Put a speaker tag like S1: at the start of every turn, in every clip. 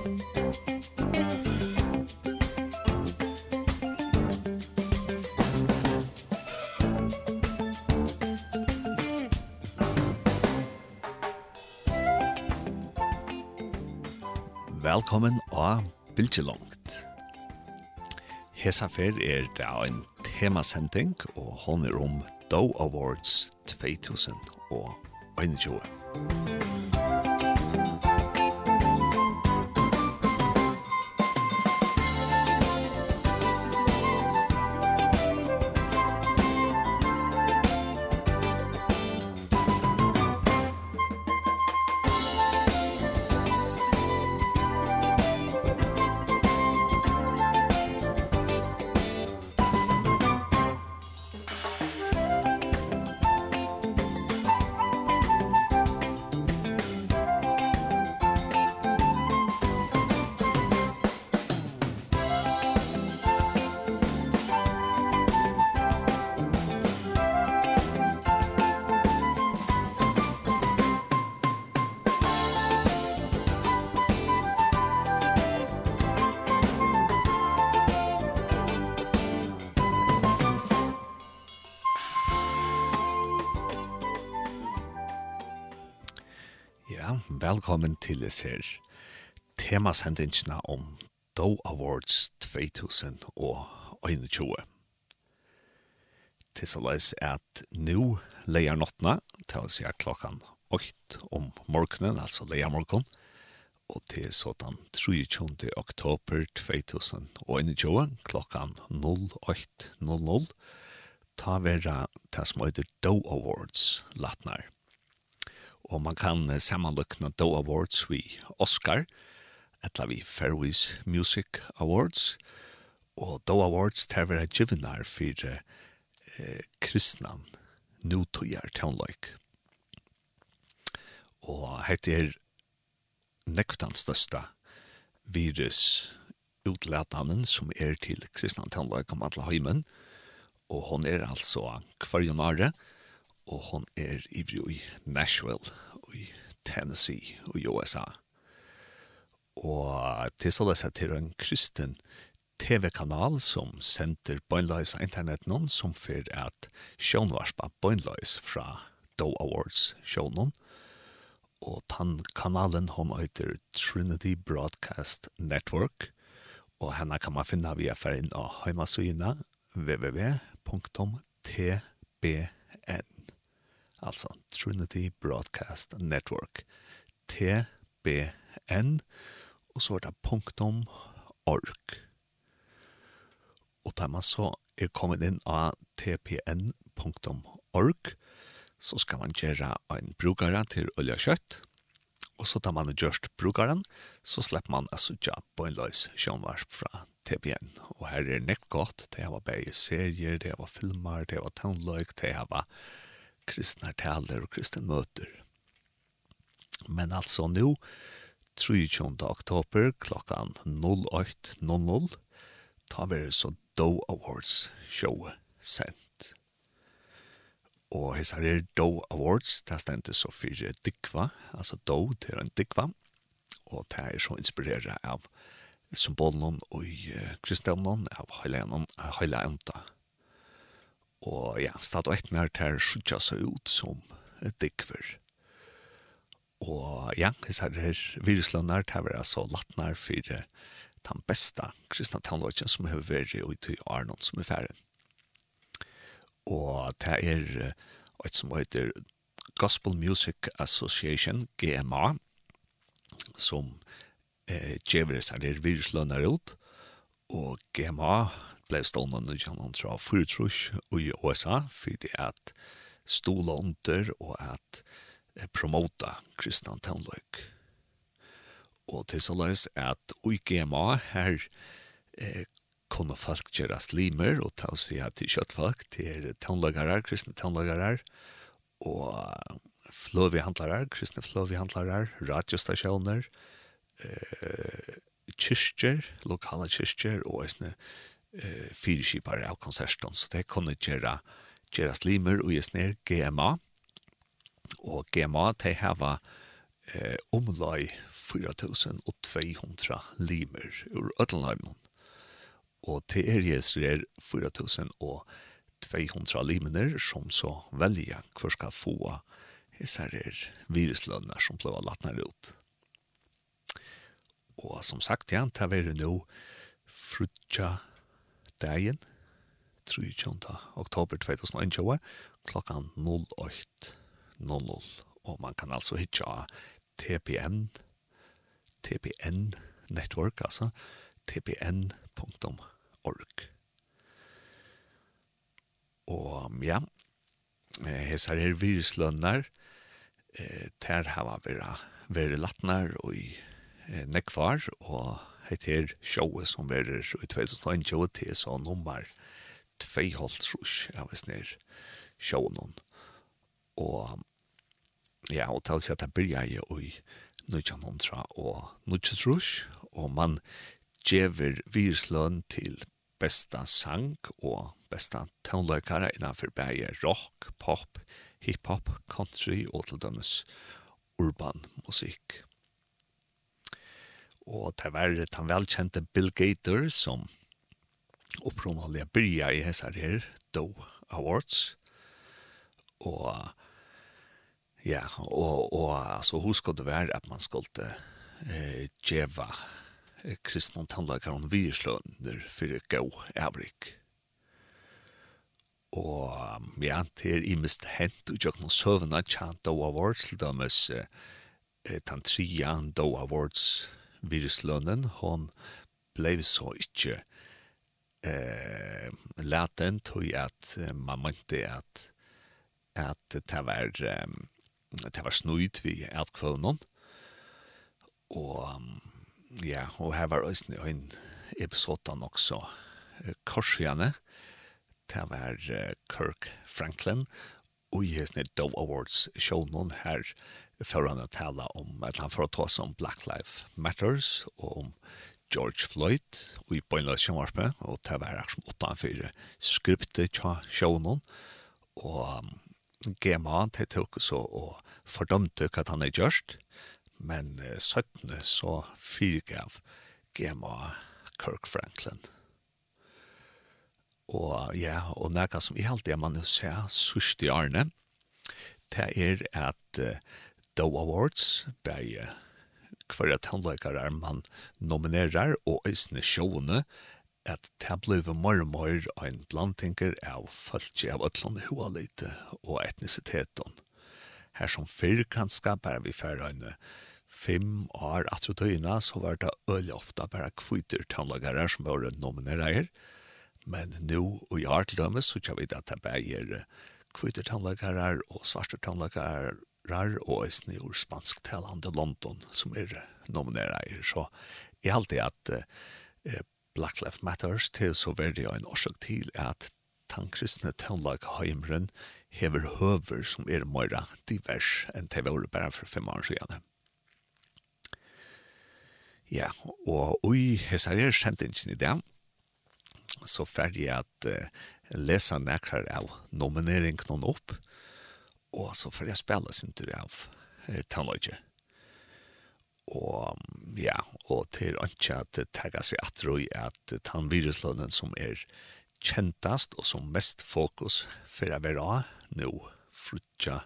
S1: Velkommen og Bilgelongt. Hesa fer er det en temasending, og hon er om Doe Awards 2021. Mercedes her. Temasendingene om Do Awards 2021. Til så løs at nå leier nottene, til å si klokkan 8 om morgenen, altså leier morgen, og til sånn 23. oktober 2021 klokkan 08.00 ta vera det som heter Do Awards latnar og man kan sammanlukna Do Awards vi Oscar, etla vi Fairways Music Awards, og Do Awards tar vera givinar for eh, kristnan nutojar tånløyk. Og hette er nektan størsta virus utlatanen som er til kristnan tånløyk om atla heimen, og hon er altså kvarjonare, og hon er ivrig i Nashville, i Tennessee i USA. Og til så løs til en kristen TV-kanal som sender bøgnløys av internett noen som fyrer at sjånvarspa bøgnløys fra Doe Awards sjånen. Og den kanalen hon heter Trinity Broadcast Network. Og henne kan man finne via ferien av heimasugina www.tbn altså Trinity Broadcast Network, TBN, og så er det punktum org. Og da man så er kommet inn av tpn.org, så skal man gjøre en brukare til olje og kjøtt, og så tar man gjørst brukaren, så slipper man altså ja, på en løs kjønvars fra TPN. Og her er det nekt godt, det var bare serier, det var filmer, det var townløyk, det var kristna taler og kristna møter. Men altså nå, 23. oktober klokkan 08.00 tar vi så Do Awards show sent. Og hessa er Do Awards, det stendte så fyrir dikva, altså Do til en dikva, og det er så inspireret av symbolen og i kristendommen av Høyleanta. Og ja, stad og etnar ter sutja seg ut som dikver. Og ja, disse her viruslønner tar vi altså latnar for den besta kristna tannløgjen som har vært i ut Arnold som er ferdig. Og det er et som heter Gospel Music Association, GMA, som eh, gjever seg her viruslønner ut. Og GMA blei stående nu kan fra tra fyrtrus i USA fordi at stola under og at promota kristna tånløyk. Og til så løs at i GMA her eh, kunne folk gjøre slimer og ta seg her til kjøttfolk, til tånløygere, kristne tånløygere, og fløvihandlere, kristne fløvihandlere, radiostasjoner, eh, kyrkjer, lokale kyrkjer, og eisne eh, fyrskipare av konserten, så det kunne gjøre gjøre slimer og gjøre ned GMA, og GMA, de hava eh, omlai 4200 limer ur Øtlandheimon, og det er registrer 4200 limer som så velja hver skal få hessar er viruslønner som ble latna ut. Og som sagt, ja, det er nå frutja dagen, 23. oktober 2021, klokkan 08.00. Og man kan altså hitja TPN, TPN Network, altså tpn.org. Og ja, hesar her viruslønner, eh, ter hava vera, vera latnar og i eh, nekvar, og hette her showet som verer i 2021 til så nummer 2,5 av oss nere showen. Og ja, og til å si at jeg blir jeg jo i 1900 og 1900, og man gjever virsløn til besta sang og besta toneløkere innanfor bæge rock, pop, hip-hop, country og til dømes urban musikk. Og det var den velkjente Bill Gator som opprunalige byrja i hessar her, Do Awards. Og ja, og, og altså, husk det være at man skulle eh, djeva eh, kristne tannlager om virslønner for å gå avrik. Og ja, det er imest hent og jøkken og søvende tja Do Awards til dømes eh, den tria Do Awards viruslønnen, hon blei så ikkje eh, laten tog at man mente at at det var um, det var snuit vi at kvøvnån og ja, og her var også en episode også korsjane det var Kirk Franklin og i hesne Dove Awards show noen her för han att tala om att han får ta om Black Lives Matters och om George Floyd och i Boyla Schumacher och det var som åtta för skriptet tja showen och Gemma han tog så och fördömde att han är görst men eh, sötne så fyrgav Gemma Kirk Franklin. Og ja, og nekka som i halde man ser sørst i Arne, det er at uh, Doe Awards, bei hverja tannleikar man nominerar og eisne sjåene, at det blir mer og mer en blandtinker av folk av ætlande hoa lite og etnisiteten. Her som fyrr kan skapere vi færre en fem år at tøyna, så var det øyelig ofte bare kvitter tannlagere som var nominerer. Men nu og i år dømes så kan vi at det bare kvitter tannlagere og svarte tannlagere rar og eisne ur spansktalande London som er nominera er. Så alt det at eh, Black Lives Matters til så verdig en årsak til at tankristne tønlag heimren hever høver som er møyra divers enn det var bare for fem år siden. Ja, og ui, hessar er sendingen i det, så ferdig at uh, lesa nekrar av nomineringen opp, Og så får jeg spille sin tur av eh, tannløyke. Og ja, og til ikke at det tegger seg at roi at tannviruslønnen som er kjentast og som mest fokus for jeg vil ha nå frutja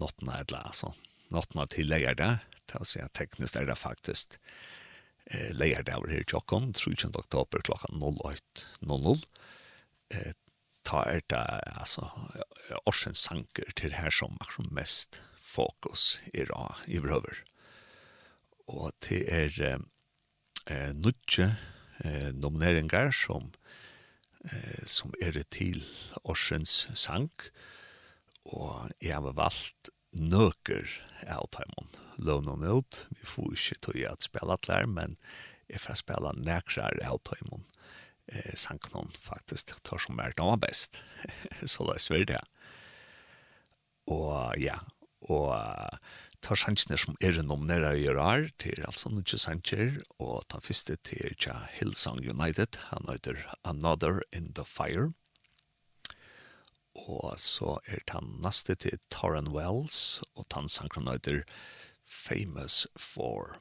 S1: nottene et la, altså nottene til det, til å si at teknisk er det faktisk eh, leier det over her i Tjokken, 13. oktober klokka 08.00. Eh, ta er det altså, årsens sanker til her som er mest fokus i ra i behøver. Og det er eh, nødje eh, nomineringer som, eh, som er til årsens sank, og jeg har valgt nøker av Taimon. Lån og nødt, vi får ikke tog at spille atler, men jeg får spille nækrar av Taimon. Eh, eh, noen faktisk tar som er noe best. så det er svært det. Og ja, og tar sannsene som er nominere i år til altså noen Sanger, og ta første til ja, Hillsong United, han heter Another in the Fire. Og så er den neste til Torren Wells, og den sangen heter Famous For.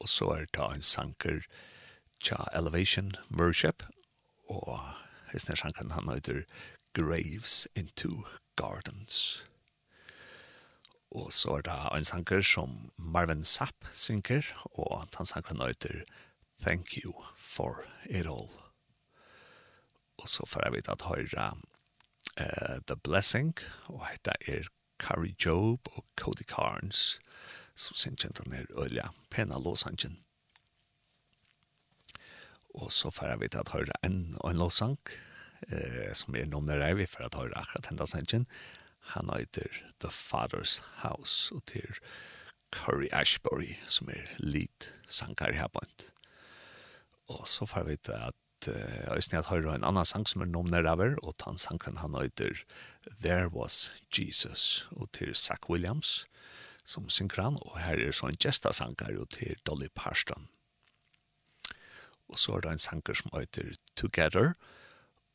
S1: Og så er det en sanger tja Elevation Worship, og hessner sjankren han heter Graves into Gardens. Og så er det en sanker som Marvin Sapp synker, og han sankren heter Thank You for It All. Og så får jeg vite at høyre uh, The Blessing, og hette er Carrie Job og Cody Carnes, som synkjent han er ølja pena låsangen. Og så får vi til å høre en, en lovsang, eh, som er noen der vi for å høre akkurat hendet sangen. Han heter The Father's House, og til Curry Ashbury, som er lit sanger her på Og så får vi til at Uh, jeg snart høyre en annan sang som er nomner over og den sangen han heter There was Jesus og til Zach Williams som synkran og her er så en gesta og til Dolly Parston. Og så er det en sanger som heter Together,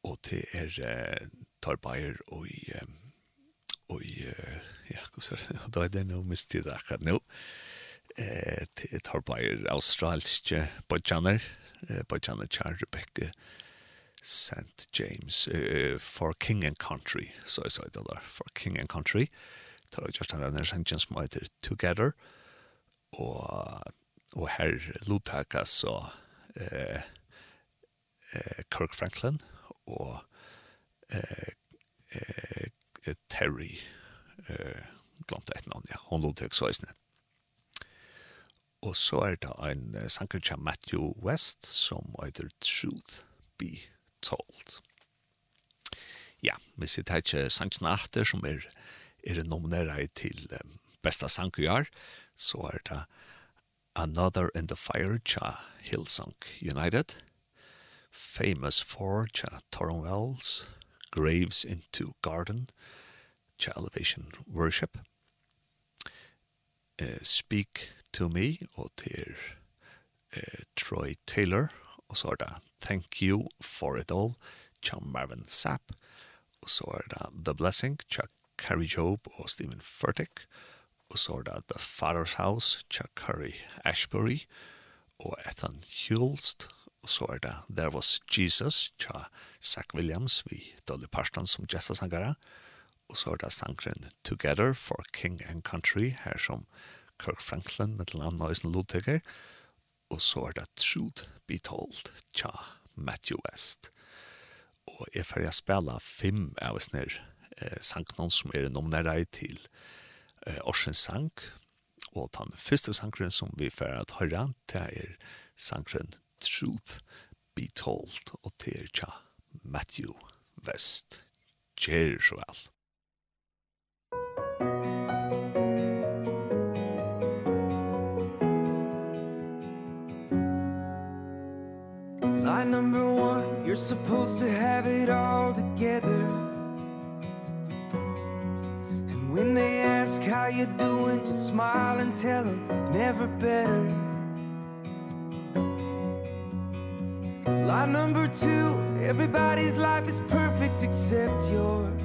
S1: og det er uh, tar Bayer og i um, og i uh, ja, hva er det? Da er det noe mistid akkurat nå. Eh, det tar Bayer australske bodjaner, eh, bodjaner Charles Rebecca St. James uh, for King and Country, så jeg sa det der, for King and Country. Tar jeg just han denne sangen som heter Together, og, og her lottakas så eh, eh, Kirk Franklin og eh, eh, Terry eh, glemte et navn, ja, hon lod til isne Og så er det en sanker Matthew West som heter Truth Be Told. Ja, vi sitter her ikke sanksene som er, er nomineret til um, besta sanker så er det Another in the Fire cha Hillsong United, Famous for cha Torren Wells, Graves into Garden cha Elevation Worship, uh, Speak to Me og til uh, Troy Taylor, og så er det Thank You for It All cha Marvin Sapp, og så er det The Blessing cha Carrie Job og Stephen Furtick, og og så er det The Father's House, Chuck Curry Ashbury, og Ethan Hulst, og så er det There Was Jesus, Cha Zach Williams, vi Dolly Parton som jazzasangare, og så er det sangren Together for King and Country, her som Kirk Franklin, med til navn Nøysen Lodtegger, og så er det Truth Be Told, Cha Matthew West. Og jeg får jeg spela fem av oss nere eh, sangnon som er nominere til eh, Orsens sang, og den første sangren som vi får at høre, det er sangren Truth Be Told, og det er tja Matthew West. Kjær så vel.
S2: Line number one, you're supposed to have it all together When they ask how you doing just smile and tell them never better. Lie number 2 everybody's life is perfect except yours.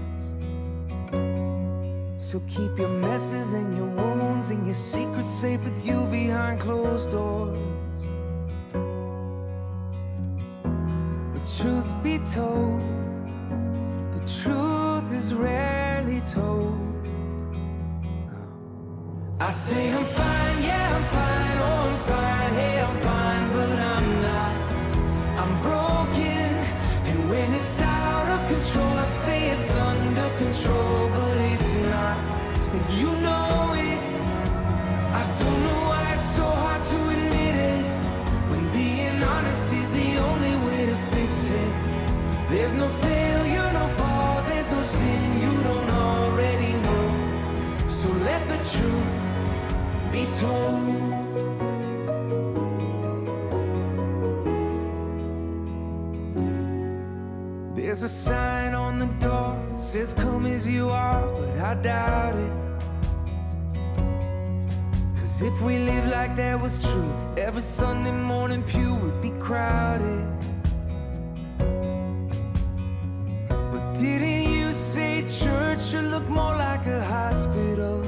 S2: So keep your messes and your wounds and your secrets safe with you behind closed doors. But truth be told the truth is rarely told. I say I'm fine, yeah. Says come as you are but I doubt it. Cause if we live like that was true? Every Sunday morning pew would be crowded. But didn't you say church should look more like a hospital?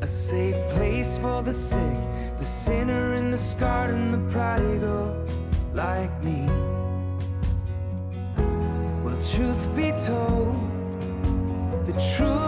S2: A safe place
S3: for the sick The sinner and the scarred and the prodigals Like me truth be told the truth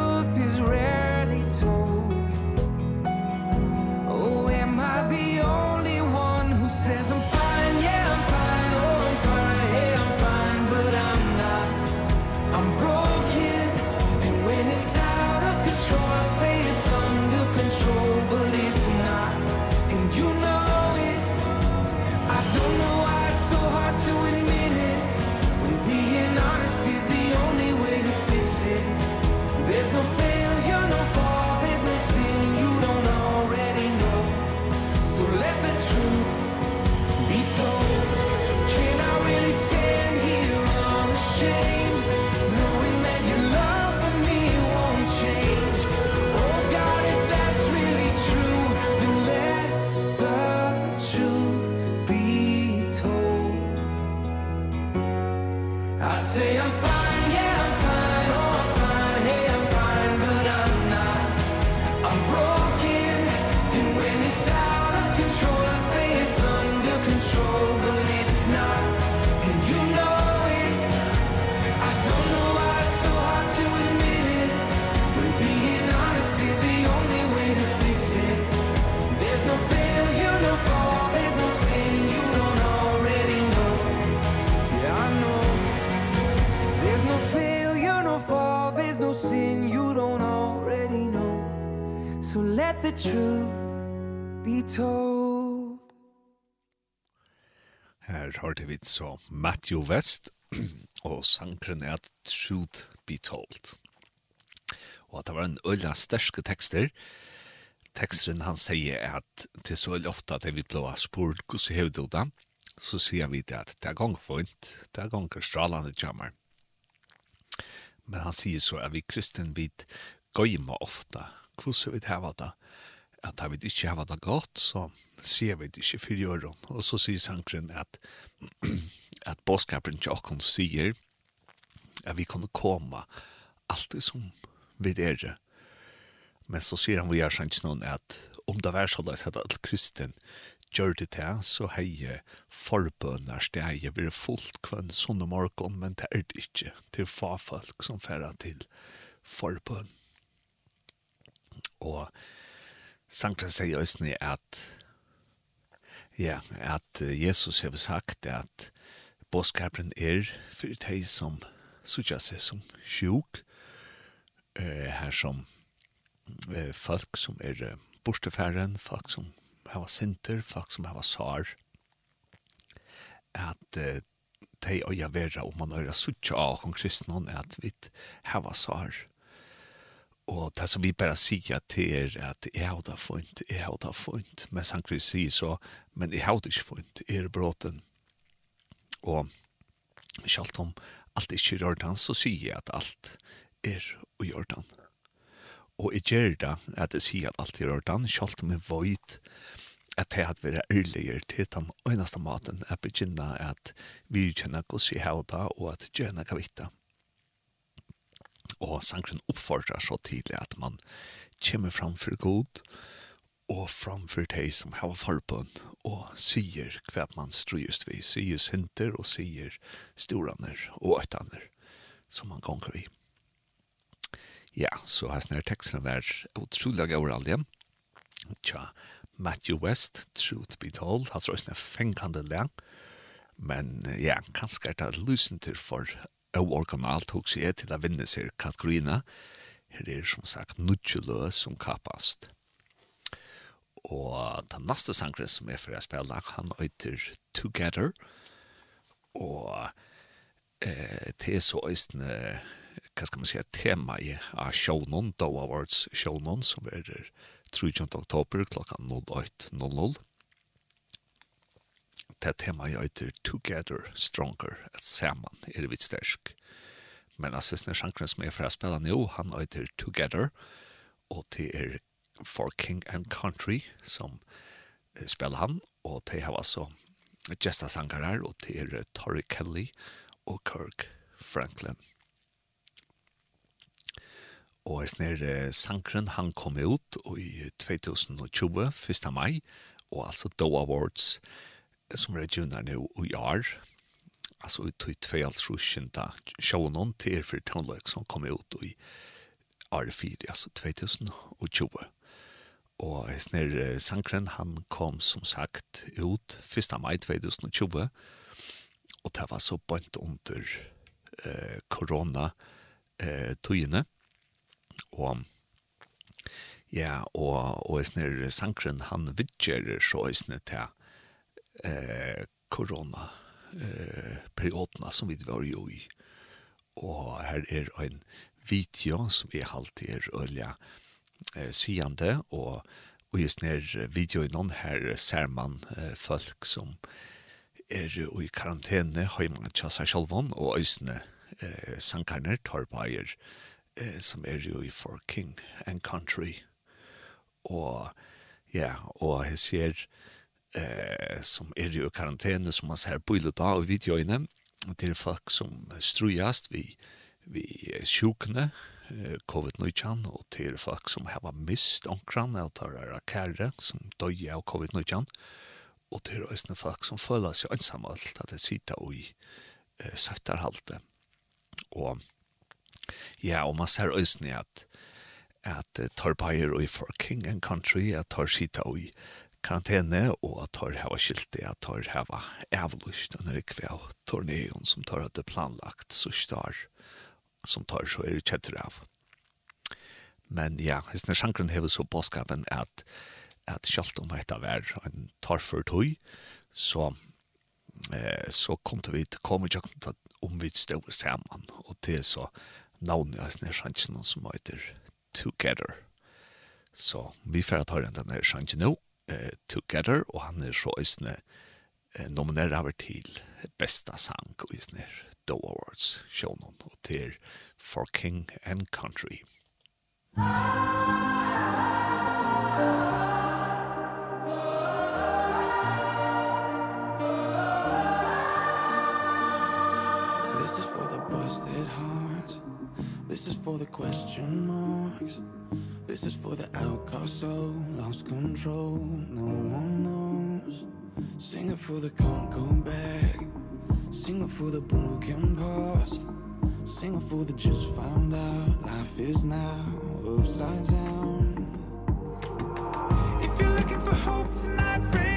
S3: the truth be told
S1: Her hørte vi så Matthew West og sankren er Truth Be Told. Og at det var en øyla sterske tekster. Teksteren han sier at til så øyla ofte at vi ble spurt hvordan hever du da, så sier vi det at det er gong fint, det er gong strålande jammer. Men han sier så at vi kristen vid gøyma ofta, hvordan vi heva det, at har vi ikke har det godt, så ser vi det ikke for gjøren. Og så sier sankren at, at bådskapen til åkken sier at vi kunne komme alt det som vi er. Men så sier han vi er sant noen at om det var så løs at alt kristen gjør det til, så har jeg forbønner steg, jeg blir fullt kvann sånn om morgen, men det er det ikke til fagfolk som færer til forbønn. Og Sankta sier òsne at ja, at Jesus har sagt at boskapen er for de som sutja seg som sjuk eh, her som eh, folk som er eh, bortefæren, folk som hava sinter, folk som hava sår. At eh, de øya vera om man høyra sutja av om kristnån at vi hava sår. Og det som vi bare sier til er at jeg har det funnet, jeg har det funnet. Men han kan si så, men jeg har det ikke funnet, jeg er bråten. Og selv om alt er ikke i orden, så sier jeg at alt er i orden. Og jeg gjør det at jeg sier at alt er i orden, selv om jeg vet at jeg hadde vært ærligere til den øyneste maten. Jeg begynner at vi kjenner hvordan jeg har det, og at jeg kjenner hva og sangren oppfordrar så tidlig at man kommer fram for god og fram for de som har forbund og sier hva man strøyest vi, sier sinter og sier storaner og øytaner som man gonger vi. Ja, så har snart teksten vært utrolig gav aldri. Tja, Matthew West, Truth Be Told, han tror jeg er fengkande lang, men ja, kanskje er det lusen til for og orkanalt hos jeg til å vinne seg kategorina. Her er som sagt nudjelø som kapast. Og den neste sangren som er for jeg spiller, han øyter Together. Og eh, til så øystene, hva skal man si, tema i av Shownon, Dow Awards Shownon, som er 3. oktober klokka 08.00 det tema jag heter Together Stronger, att samman är det vitt stärsk. Men alltså visst när sjankren som är för att spela nu, han heter Together och det är For King and Country som spelar han och det har alltså gästa sangare och det är Tori Kelly och Kirk Franklin. Og jeg snir sankren han kom ut i 2020, 1. mai, og altså Doe Awards som er junior nu i år, alltså i tog två allt sjön där show någon till för tonlök som kom ut i R4 alltså 2020. Och Esner Sankren han kom som sagt ut 1 maj 2020 och det var så bänt under eh, corona eh, tøyene. Og ja, og, og Esner Sankren han vidtjer så Esner til eh, korona eh, periodene som vi var jo i. Og her er en video som vi alltid er ølja eh, syende, og, og just nær videoen her ser man eh, folk som er jo i karantene, har man tja seg sjalvån, og øsne eh, sankarner, torpeier, eh, som er jo i for king and country. Og ja, og jeg ser eh, som er i karantene som man ser på i da og videoene. Til folk som strujast vi, vi sjukne eh, covid-19 og til folk som har mist omkran og tar er kære som døye av covid-19. Og til øsne folk som føler seg ensamme alt at det sitter i eh, søtterhalte og ja, og man ser øsne at at uh, tar og i for king and country at tar sitter i karantene, og at tar hava skilti, at tar hava avlust, og når ikve av torneon som tar hadde planlagt, så star, som tar så er kjetter av. Men ja, hessene sjankren hever så bådskapen at, at sjalt om heit vær en tar for tøy, så, eh, så kom vi til kom vi tjøkken om vi stod sammen, og det er så navnet av hessene sjankren som heter Together. Så vi får ta den denne sjankren nå, eh, Together, og han er så isne eh, nominerer over til besta sang og isne The Awards shown og til For King and Country.
S4: Musik for the question marks. This is for the outcast so lost control No one knows. Sing it for the can't go back. Sing it for the broken past. Sing it for the just found out Life is now upside down. If you're looking for hope tonight,
S1: rain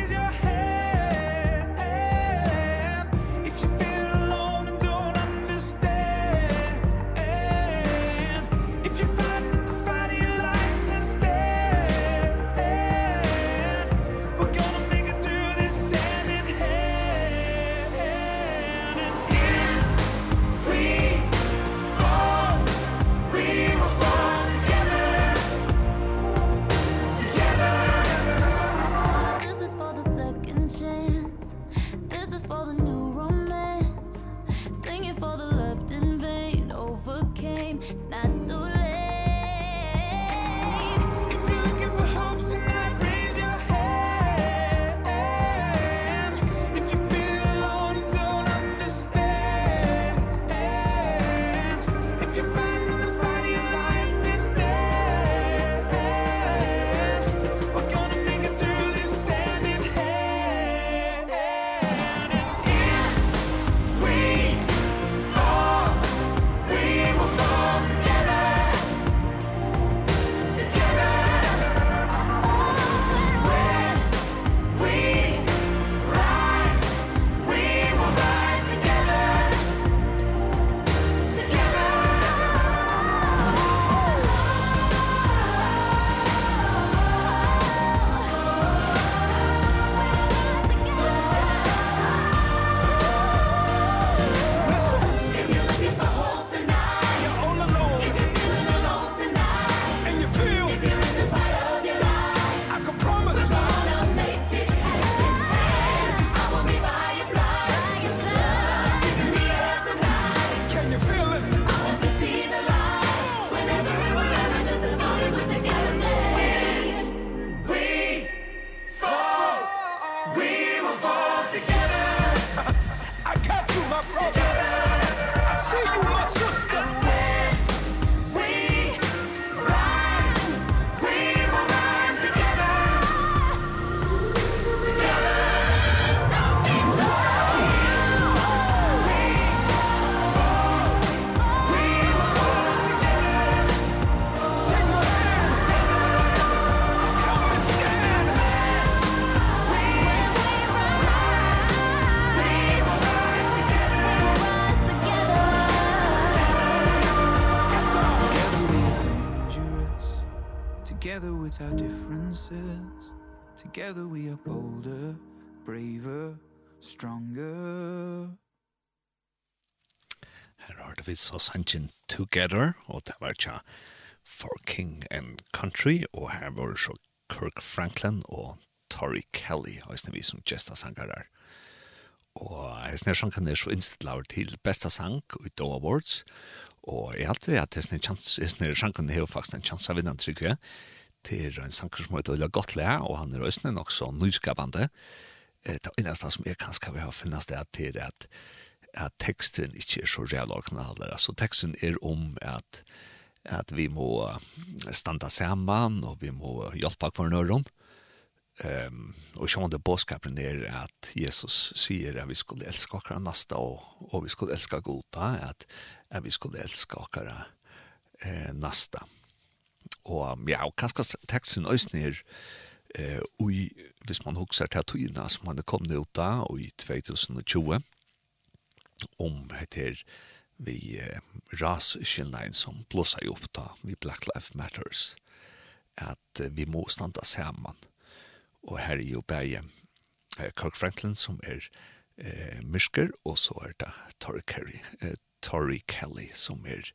S1: så sannsyn Together, og det var tja For King and Country, og her var så Kirk Franklin og Tori Kelly, og jeg vi som gesta sangar der. Og jeg snir sang kan er så innstilt til besta sang i Doe Awards, og jeg halte at jeg snir sang kan er faktisk en chans av vinnan trygg, ja. Det en sanger som heter Ulla Gottlia, og han er også nok så nyskapande. Det er eneste som jeg kanskje vil ha finnast det til er at at teksten ikke er så real og. Altså teksten er om at, at vi må standa sammen og vi må hjelpe hverandre. Um, og det bådskapen er at Jesus sier at vi skulle elske akkurat nasta og, og vi skulle elske goda, at, at vi skulle elske akkurat eh, nasta. Og ja, og kanskje teksten øyne eh, ui, hvis man hukser til tøyene som han er kommet ut da, og i 2020, om heter vi eh, rasskillnaden som blåser upp då vi Black Lives Matters. At eh, vi måste standa samman. Og her er jo bare eh, Kirk Franklin som er eh, mysker og så er det Tori Kelly, eh, Tori Kelly som er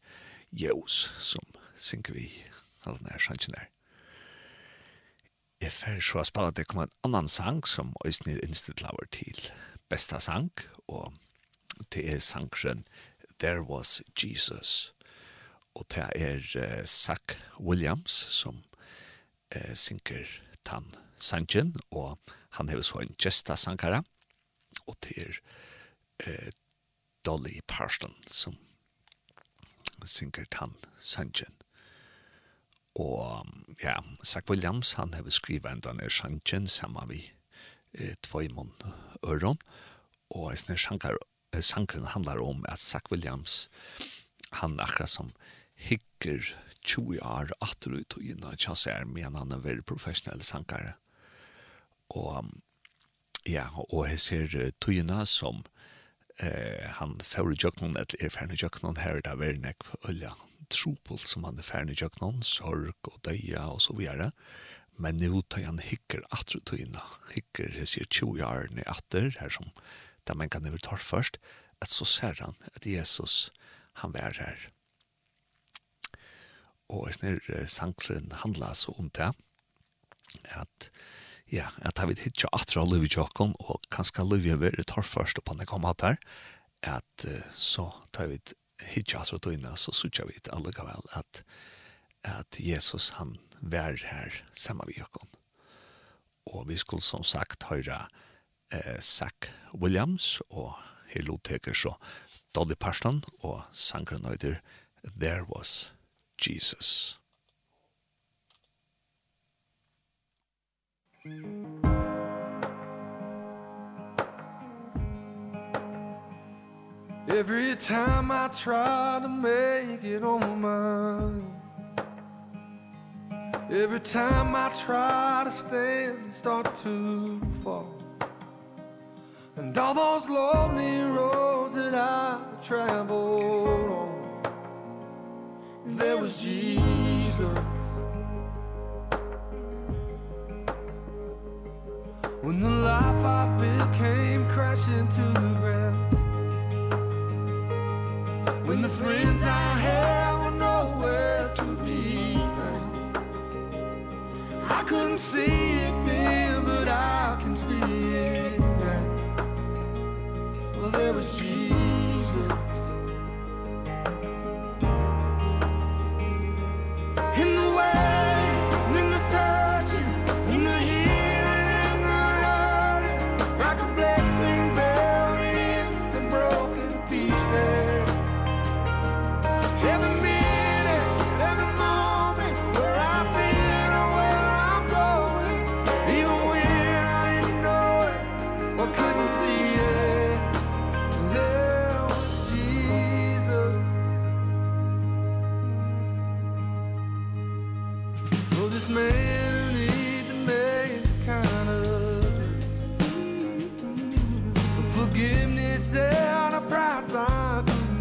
S1: jøs, som synker vi alle den sjansen Jeg fer så å spille det kommer en annan sang som Øysnir innstilt laver til. Besta sang, og det er sangren There Was Jesus. Og det er uh, Zach Williams som uh, synker tann sangen, og han har så en gesta sankara, og det er uh, Dolly Parson som synker tann sangen. Og ja, Zach Williams, han har skrivet en denne sangen sammen vi eh, tvøymon øron, og en snar sankara sangren handlar om at Zach Williams han akkurat som hikker 20 år atter ut og inn og kjass er men han er veldig professionell sankare og ja og jeg ser tøyina som eh, han får i jøknon eller er ferdig jøknon her er det veldig nek ølja trupel som han er ferdig jøknon sorg og døya og så videre. Men nå tar han hikker atter tøyina hikker jeg ser 20 år atter her som där man kan över tar först att så ser han att Jesus han var här. Och är snär handlar så om det att ja, att ha vi hitcha åter av Louis Jacob och kanske Louis över tar först och på när kommer här att så tar vi hitcha at då innan så söker vi det alla väl att att Jesus han var här samma vi Jakob. Och vi skulle som sagt höra eh, Zach Williams, og her lodteker så Dolly Parton, og sangren høyder There Was Jesus.
S3: Every time I try to make it on my Every time I try to stand, start to fall And all those lonely roads that I've traveled on There was Jesus. When the life I built came crashing to the ground When the friends I had were nowhere to be found I couldn't see it then, but I can see it there was Jesus.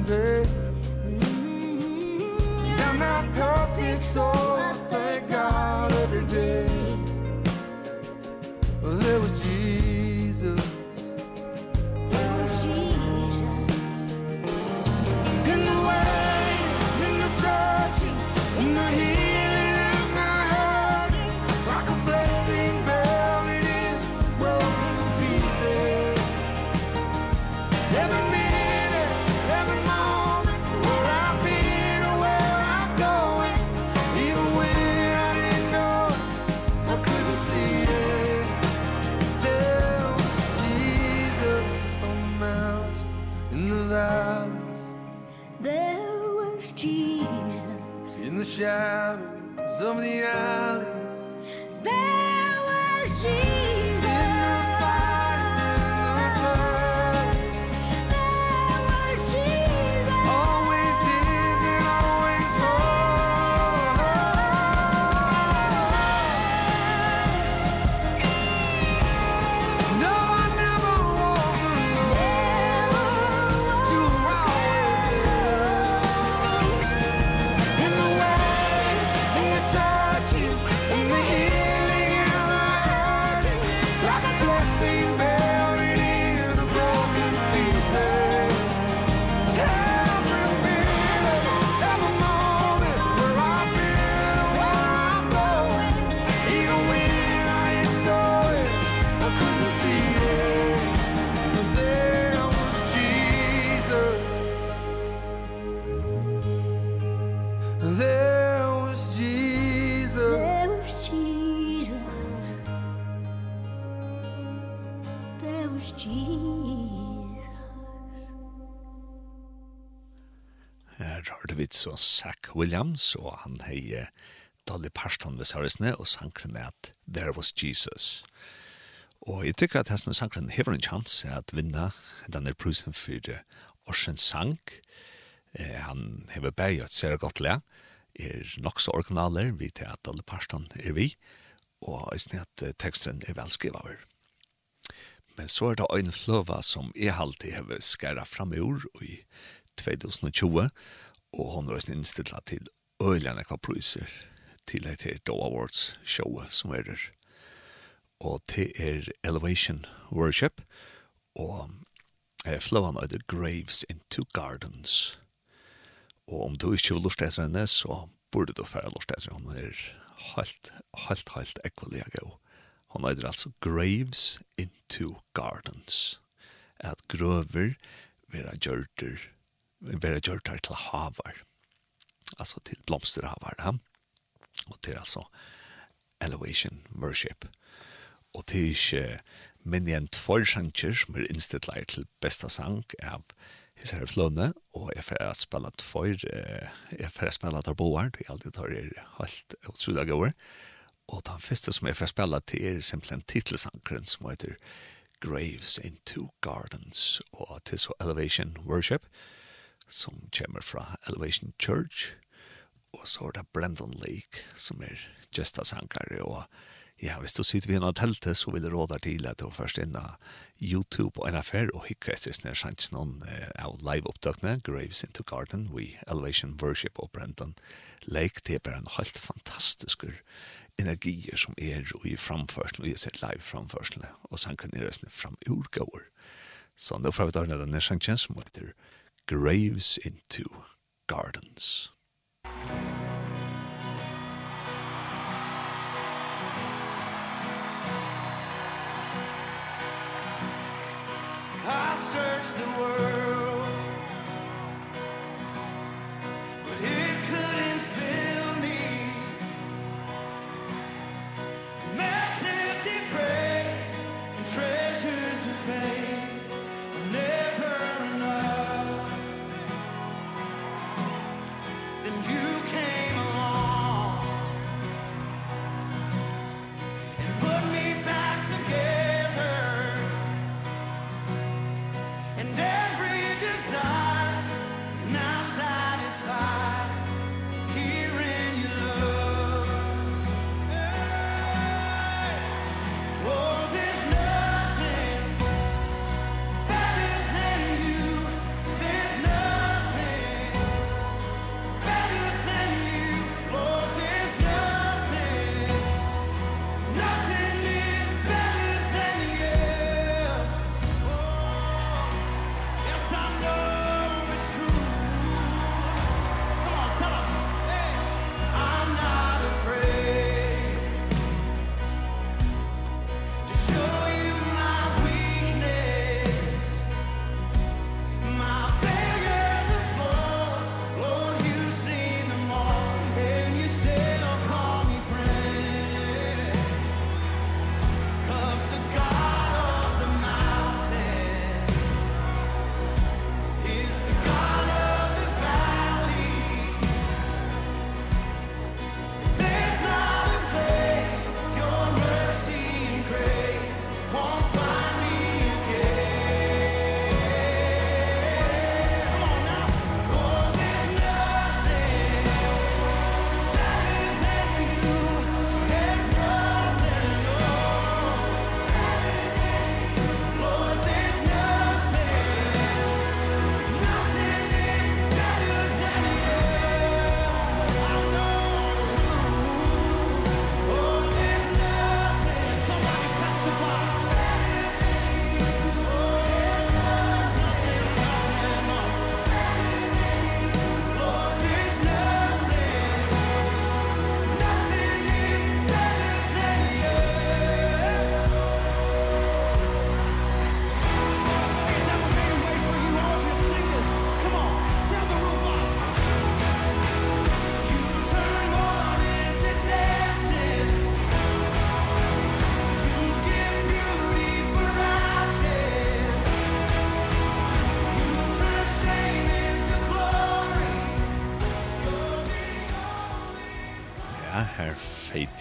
S3: babe And I'm not perfect so I thank God every day. Well it was Jesus
S1: Williams, og han hei Dolly Parton ved Sarisne, og sankren er at There Was Jesus. Og jeg tykker at hesten sankren hever en chans at vinna denne prusen for Orsens sang. Eh, han hever bæg at ser godt le, er nokso originaler, vi til at Dolly Parton er vi, og jeg at teksten er velskrivaver. Men så er det en fløva som jeg alltid har skæra fram i år i 2020, og hon er innstilla til øyliga nekva priser til et her Doe Awards show som er der. Og til er Elevation Worship og eh, fløvan av The Graves into Gardens. Og om du ikke vil lort etter henne, så burde du fære lort etter henne. Hun er helt, helt, helt ekvalig god. Hon heter altså Graves into Gardens. At grøver vera gjørter vera gjort her til havar, altså til blomsterhavar, ja? og til altså elevation worship. Og til ikke minjen tvorsanger som er innstittleir til besta sang av his her flåne, og jeg får spela tvor, jeg får spela tarboar, det er alltid tar er helt utrolig over, og den første som jeg får spela til er simpelthen titelsangren som heter Graves into Gardens, og til så Elevation Worship, som kommer fra Elevation Church, og så er det Brandon Lake, som er gesta sankare, og ja, hvis du sitter ved en av teltet, så vil jeg råde til at du først inn av YouTube og NFR, og hikker etter snart sanns noen av live-opptakene, Graves into Garden, we Elevation Worship og Brandon Lake, det er bare en helt fantastisk energier som er i framførselen, og jeg ser live framførselen, og sankare er fram urgåer. Så nå får vi ta den nærsangen som heter graves into gardens.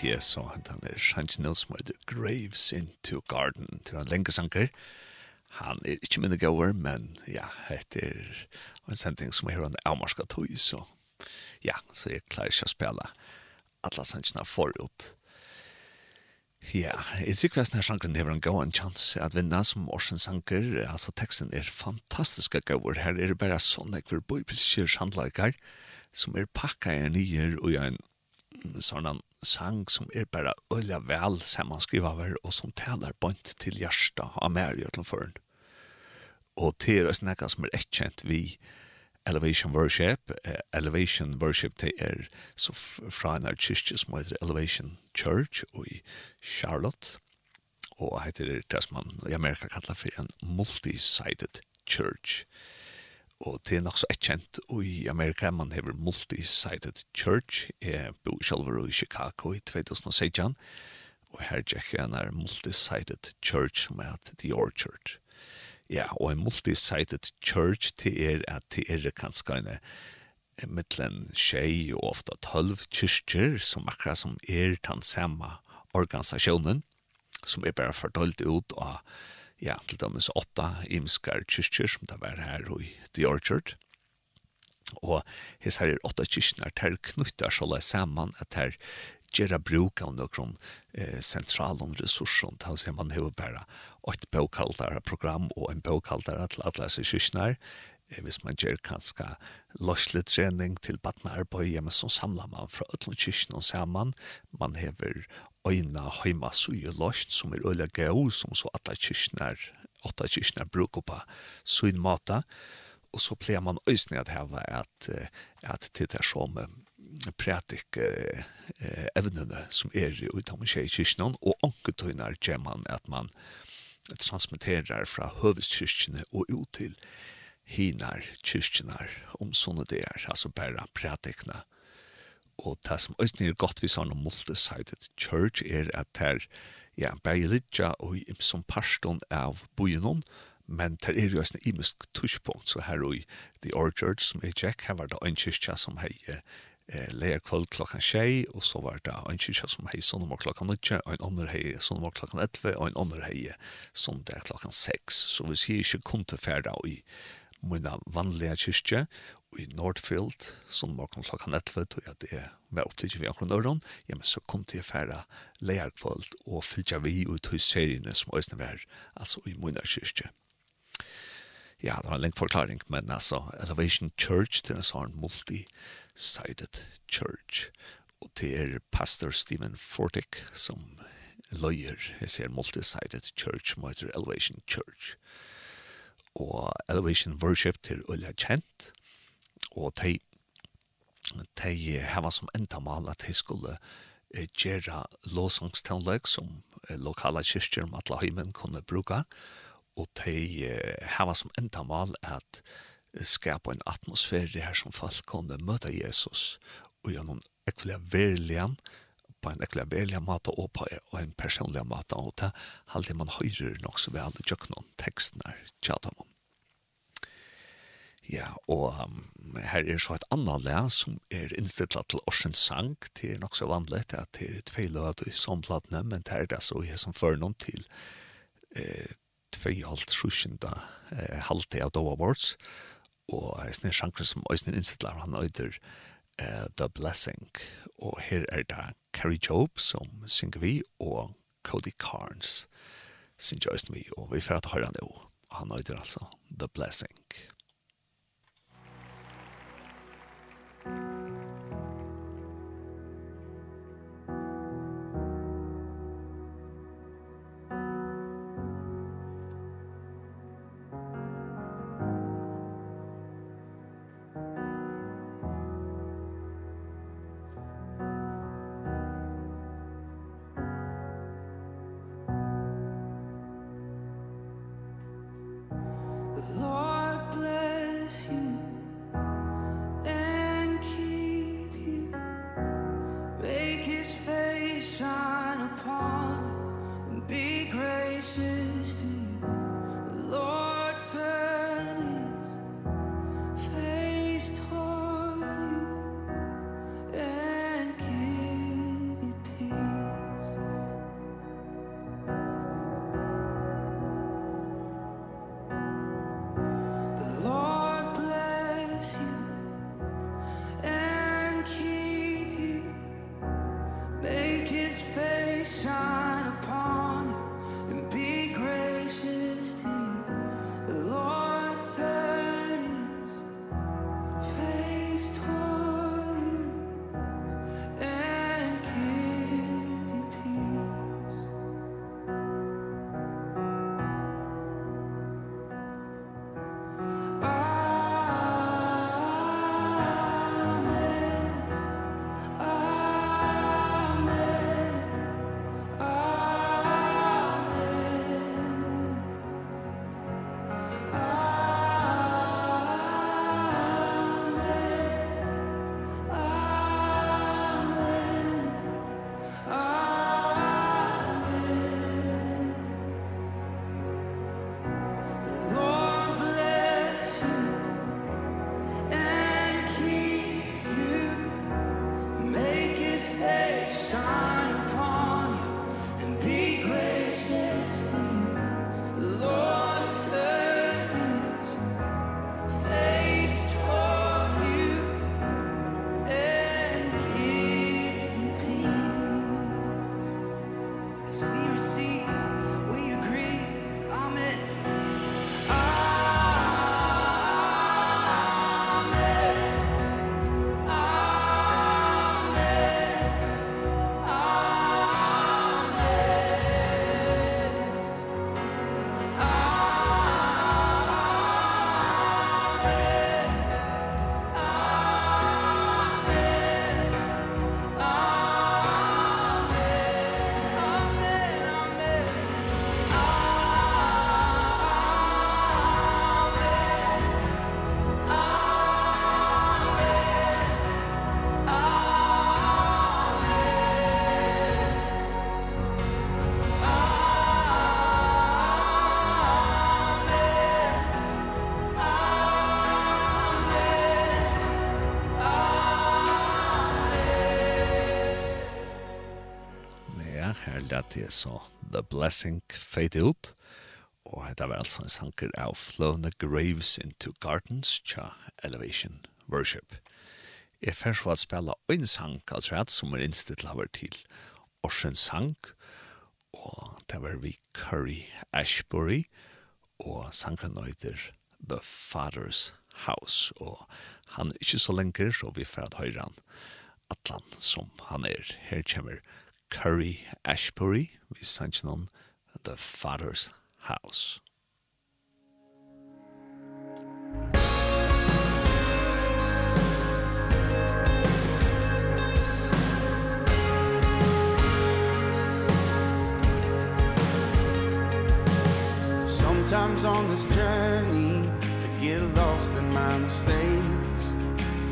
S1: BTS, så han er sannsyn noe som heter Graves into Garden, til han lenge sanker. Han er ikke minne gauer, men ja, det er en sending som er en avmarska tog, så ja, så jeg klarer ikke å spille alle sannsynene forut. Ja, jeg tror at denne sangren hever en god en chans at vinna som årsens sanker. Altså, teksten er fantastisk gauer. Her er det bare sånne hvor bøybiske shandlager som er pakka i nyer og en sånn sang som er bare øyla vel sammanskrivaver og som taler bant til hjärsta av mer i til. Og til å snakke som er ekkjent vi Elevation Worship, Elevation Worship det er så fra en kyrkje som heter Elevation Church og i Charlotte. Og heter det det som man i Amerika kallar for en multi-sided church. Og det er nok så kjent, og i Amerika man hever multi-sided church, jeg bor selv i Chicago i 2016, og her tjekk jeg en multi-sided church som er The Orchard. Ja, og en multi-sided church til er at det er kanskje en mittlen tjej og ofta tølv kyrkjer som akkurat som er den samme organisasjonen, som er bare fordølt ut av ja, til dømes åtta imskar kyrkjer som det var her i The Orchard. Og his her er åtta kyrkjer der knyttar så saman at her gjerra bruk av noen eh, sentralen ressurser, til å man har bare et bøkaldare program og en bøkaldare til alle disse kyrkjer eh, hvis man gjør kanskje løslig trening til badnarbeid, ja, men så samlar man fra ødelen kyrkjen saman. Man hever øyna heima suje lost som er øyla gau som så atta kyrknar åtta kyrknar bruk oppa suin mata og så pleier man øysne at heva at at det som pratik eh, evnene som er utom tjej kyrknan og anketøynar kjeman at man transmitterar fra høveskyrkjene og ut til hinar kyrkjenar om sånne det er, altså bare pratikna og det som også er godt vi sa noe multi-sided church er at det er ja, bare litt og som parstånd av bojen men det er jo også en imisk tushpunkt, så her i The Orchard som er Jack, her var det en kyrkja som hei eh, leir kvöld klokkan tjei, og så var det en kyrkja som hei sånn om klokkan nødja og en andre hei sånn om klokkan etve og en andre hei sånn sondag klokkan seks, så hvis sier ikke kun til ferda i mina vanliga kyrkja, i Nordfield, som morgen klokka 11, og jeg det var opptidig vi akkurat nøren, ja, men så kom til færa leierkvalt og fylltja vi ut hos seriene som òsne var, altså i Munarkyrkje. Ja, det var en lengt forklaring, men altså, Elevation Church, det er en sånn multi-sided church, og det er pastor Stephen Fortick som løyer, jeg ser multi-sided church, som heter Elevation Church. Og Elevation Worship til Ulla Kjent, og de, de hava som entamal at de skulle eh, gjøre som lokala kyrkjer om alle heimen kunne bruka, og de eh, hava som entamal at skapa en atmosfære her som folk kunne møte Jesus, og gjennom ekvilaverlian, på en ekvilaverlig måte og på en personlig måte, og det er man høyrer nok så vel i tjøkkenen teksten her. Ja, og um, her er så et annet le som er innstillet til Orsens sang. Det er nok så vanlig at det er et feil av de sånnplatene, men det er det så jeg som fører noen til eh, 2,5-7 eh, halvtid av Doha Awards. Og jeg snir sjanker som Øystein innstillet, han øyder eh, The Blessing. Og her er det Carrie Job som synger vi, og Cody Carnes synger Øystein vi, og vi får at høre han jo. Han øyder altså The Blessing.
S3: Musik
S1: det så The Blessing Fade Out. Og dette var altså en sanker av Flown the Graves into Gardens tja Elevation Worship. Jeg fer så at spela en sank altså rett som er innstilt laver til Orsens sank. Og det var vi Curry Ashbury og sankeren nøyder The Father's House. Og han er ikke så lenger så vi fer at høyre han atlan som han er. Her kommer Curry Ashbury vi sannsyn om The Father's House.
S5: Sometimes on this journey I get lost in my mistakes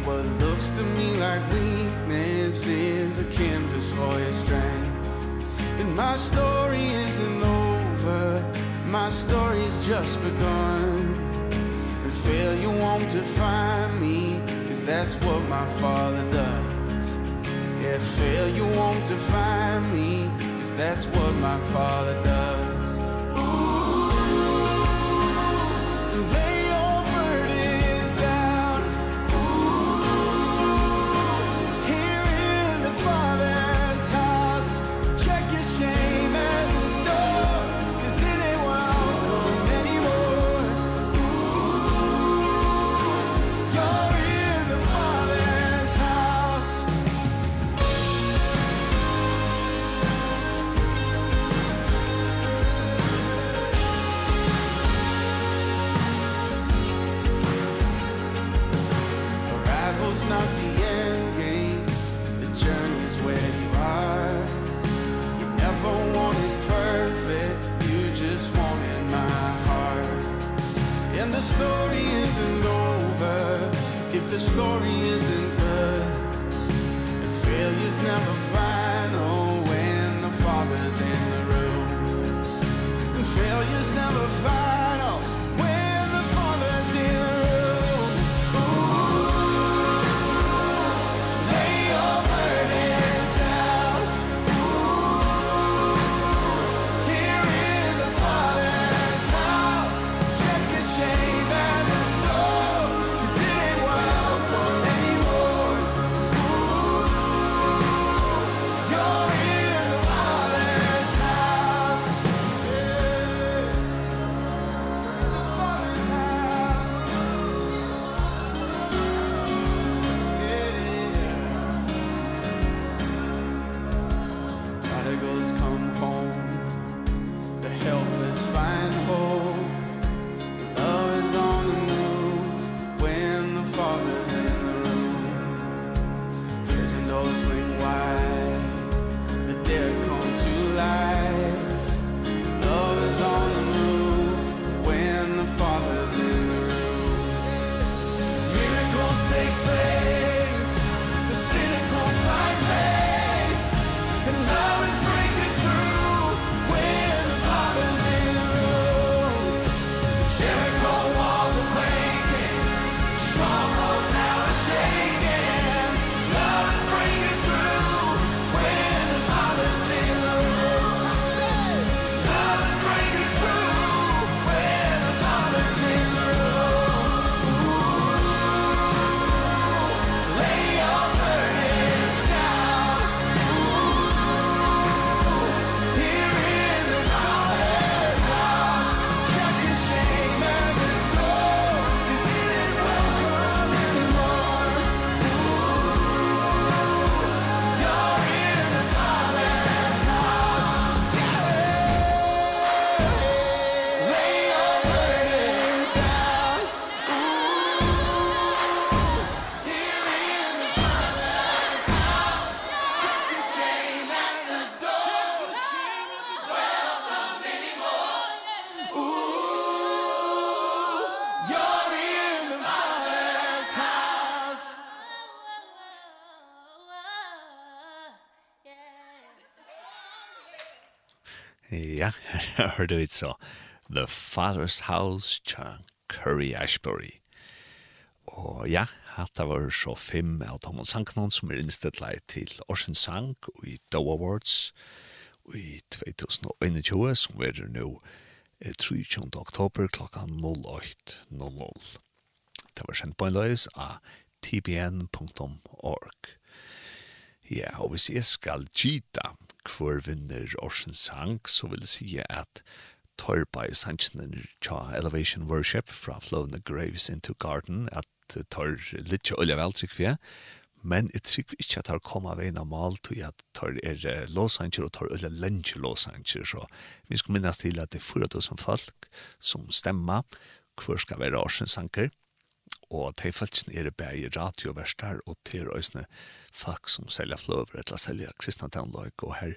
S5: What looks to me like weakness is a canvas for your strength. And my story isn't over. My story's just begun. And failure won't define me Cause that's what my father does. Yeah, failure won't define me Cause that's what my father does.
S1: Ja, her hørte vi så. The Father's House tja Curry Ashbury. Og ja, hatta var så fem av Thomas Sanknon som er innstedleit til Orsens Sang og i Doe Awards i 2021 som er nå 23. oktober klokka 08.00. Det var sendt på en løs av tbn.org. Ja, og hvis jeg skal gita hver vinner Orsens sang, så vil jeg si at Torpa i sannsjenen tja Elevation Worship fra Flowing the Graves into Garden, at tar litt olja vel, tykker vi, men jeg tror ikke at tar koma veien av mal, tog at tar er låsanger og tar olja lenge låsanger, så vi skal minnes til at det er 4000 folk som stemmer, hver skal være Orsens sanger, og de folkene er bæg radioverstar og til øsne folk som selger fløver eller selger kristne tannløk og her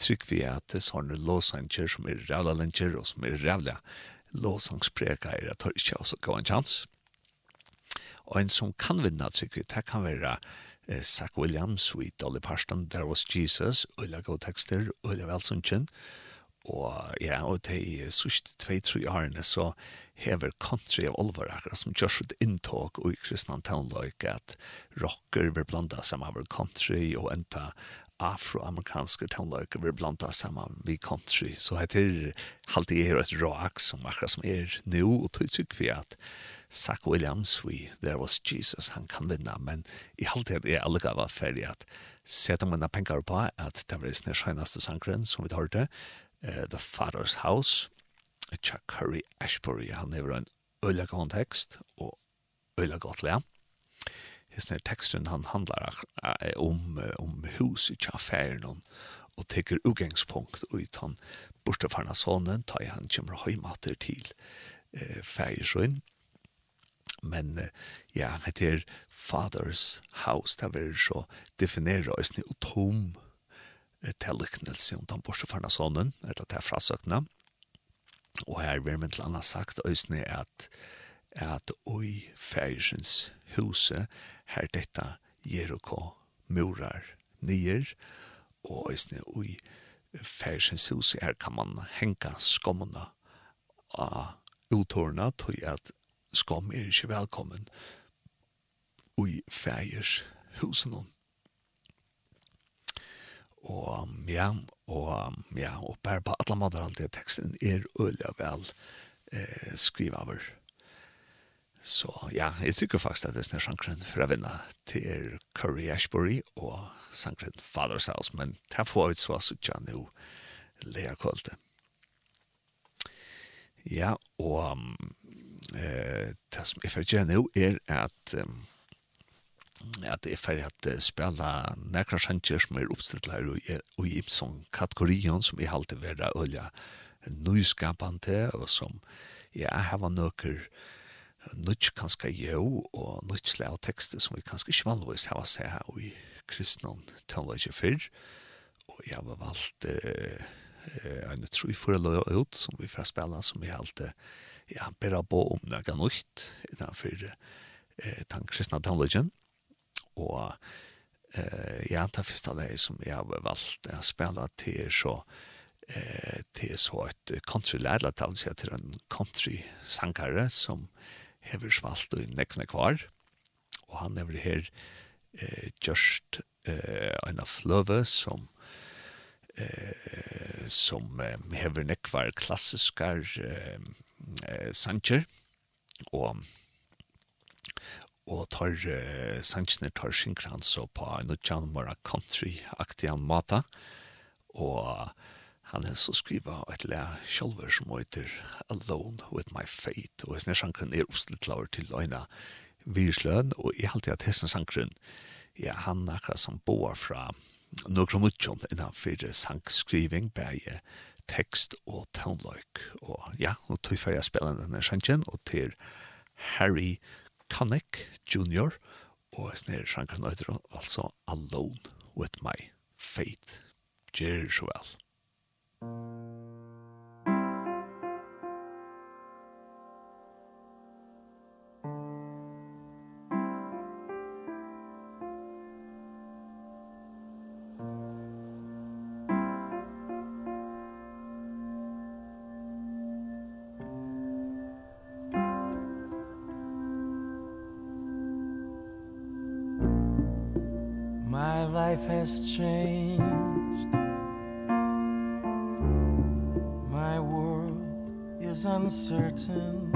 S1: trykker vi at det sånne låsanger som er rævla lenger og som er rævla låsangspreka er at det ikke også gav en chans og en som kan vinna trykker vi det kan være eh, Zach Williams with Dolly Parton There Was Jesus Ulla God Texter Ulla Velsunkjen og ja og det er sørst 2-3 årene så hever country av olvarakar som gjørs et inntåg og i kristna tånløyke at rocker vil blanda sammen med country og enta afroamerikanske tånløyke vil blanda sammen med country. Så heter halte er et rock som akkurat som er nu og tøytsyk vi at Zach Williams we, There Was Jesus han kan vinna men i halvt er jeg allega var ferdig at seta mine penger på at det var i snir som vi hørte uh, The Father's House Chuck Curry Ashbury. Han hever en øyla god tekst og øyla godt lea. Hisner teksten han handlar om, om hus i affæren og teker og ut han bortefarna sonen, ta han kommer høymater til eh, fægersøyn. Men ja, han heter Father's House, det er så definera oss ni utom teleknelse om den bortefarna sonen, etter det frasøkna. Og her vil man til annet sagt øsne at at oi færsens huse her detta Jericho murar nyer og øsne oi færsens huse her kan man henka skommene av utorna til at skom er ikke velkommen oi færs husen og ja, og ja, og bare på alle måter alt det teksten er øyelig vel eh, skriv over. Så ja, jeg tykker faktisk at det er sjankren for å vinne til Curry Ashbury og sjankren Father's House, men det får vi så også ikke nå leger kvalitet. Ja, og um, eh, det som jeg får gjøre nå er at um, at det er ferdig at spela nekra sjanger som er oppstilt her og i sånn kategorien som jeg halte vera olja nyskapande og som ja, her nøkker nødt kanskje jo og nødt slag av tekster som vi kanskje ikke vanligvis har se her i kristnån teologi fyrr. Og jeg har valgt uh, uh, en tru foreløy ut som vi får spela som vi halte ja, bera på om nøkka nøyt innanfor eh, tann kristna tannløygen og og eh ja ta fyrsta lei som jag har valt att spela til så eh til så ett country ladla tal så til en country sangare som hever svalt och nekna kvar. Och han är her eh just eh en lover som eh som eh, hever nekvar klassiskar eh, eh sanger. Och og tar uh, sannsene tar synkran så på en og country-aktig mata og han er så skriva et le sjolver som heter Alone with my fate. Og hessene sjankren er ostletlaver til øyna virsløn og i halte at hessene sjankren ja, han akkurat som boar fra nokron utjon innanfor sangskriving bæg tekst og tonløyk og ja, og tog fyrir jeg spela denne sjankren og til Harry Connick Jr. og snir sjankar nøyder altså Alone with my faith. Gjør så vel.
S3: Thank you. has changed.
S6: My world is uncertain.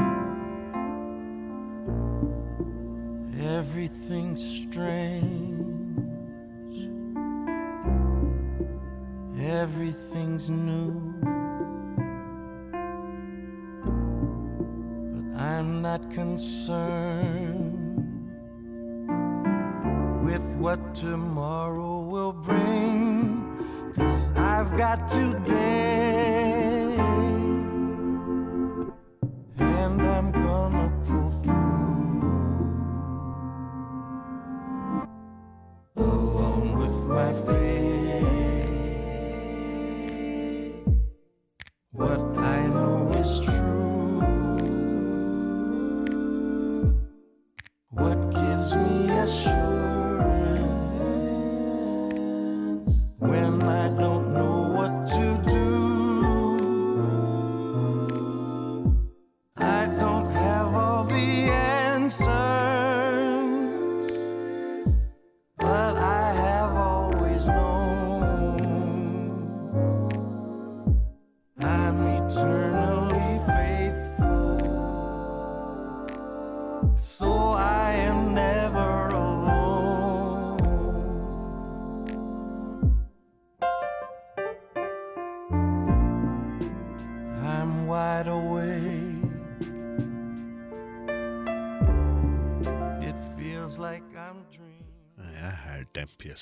S6: Everything's strange. Everything's new. But I'm not concerned with what tomorrow will bring. Cuz I've got today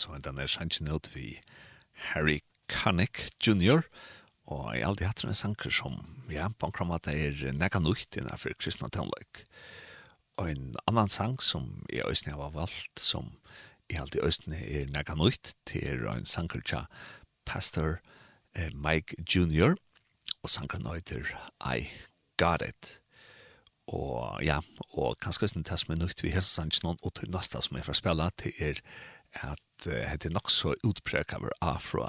S1: så den er sannsyn ut vi Harry Connick Jr. Og jeg har alltid hatt en sanker som, ja, på en kram at det er nekka nukt innenfor kristna tonløk. Og en annan sang som jeg øyne har valgt, som jeg alltid øyne er nekka nukt, det er en sanker tja Pastor eh, Mike Jr. Og sankeren heter I Got It. Og ja, og kanskje det er som er nøyt vi helst sannsyn, og til neste som jeg får spille, det er at det er nok så utprøk av afro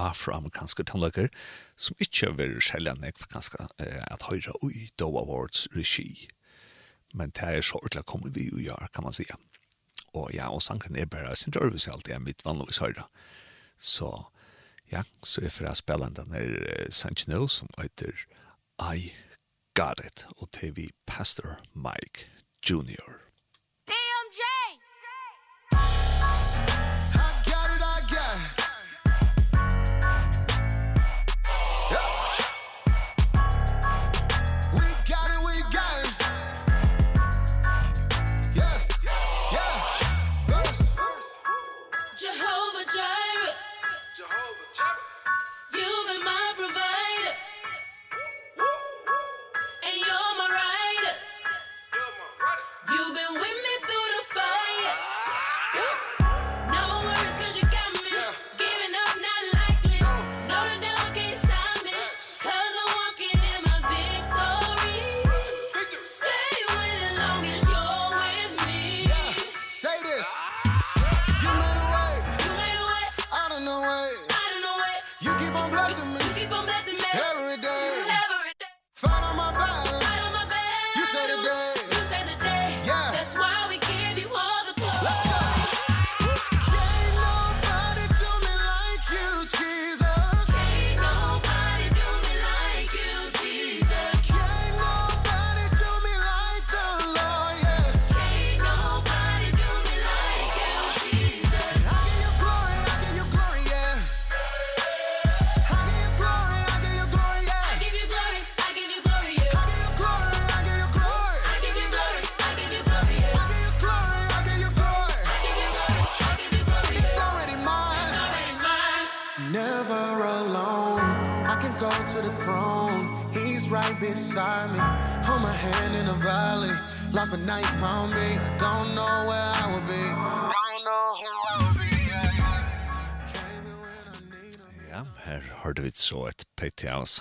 S1: afroamerikanske tonløkker, som ikke vil skjelja nek for ganske at høyre ui Do Awards regi. Men det er så ordentlig å komme vi og gjøre, kan man sige. Og ja, og sangen er bare sin rørvis alltid er mitt vanligvis høyre. Så ja, så er for jeg spiller den her sangen nå som heter I Got It og TV Pastor Mike Jr.
S7: BMJ!
S1: BMJ!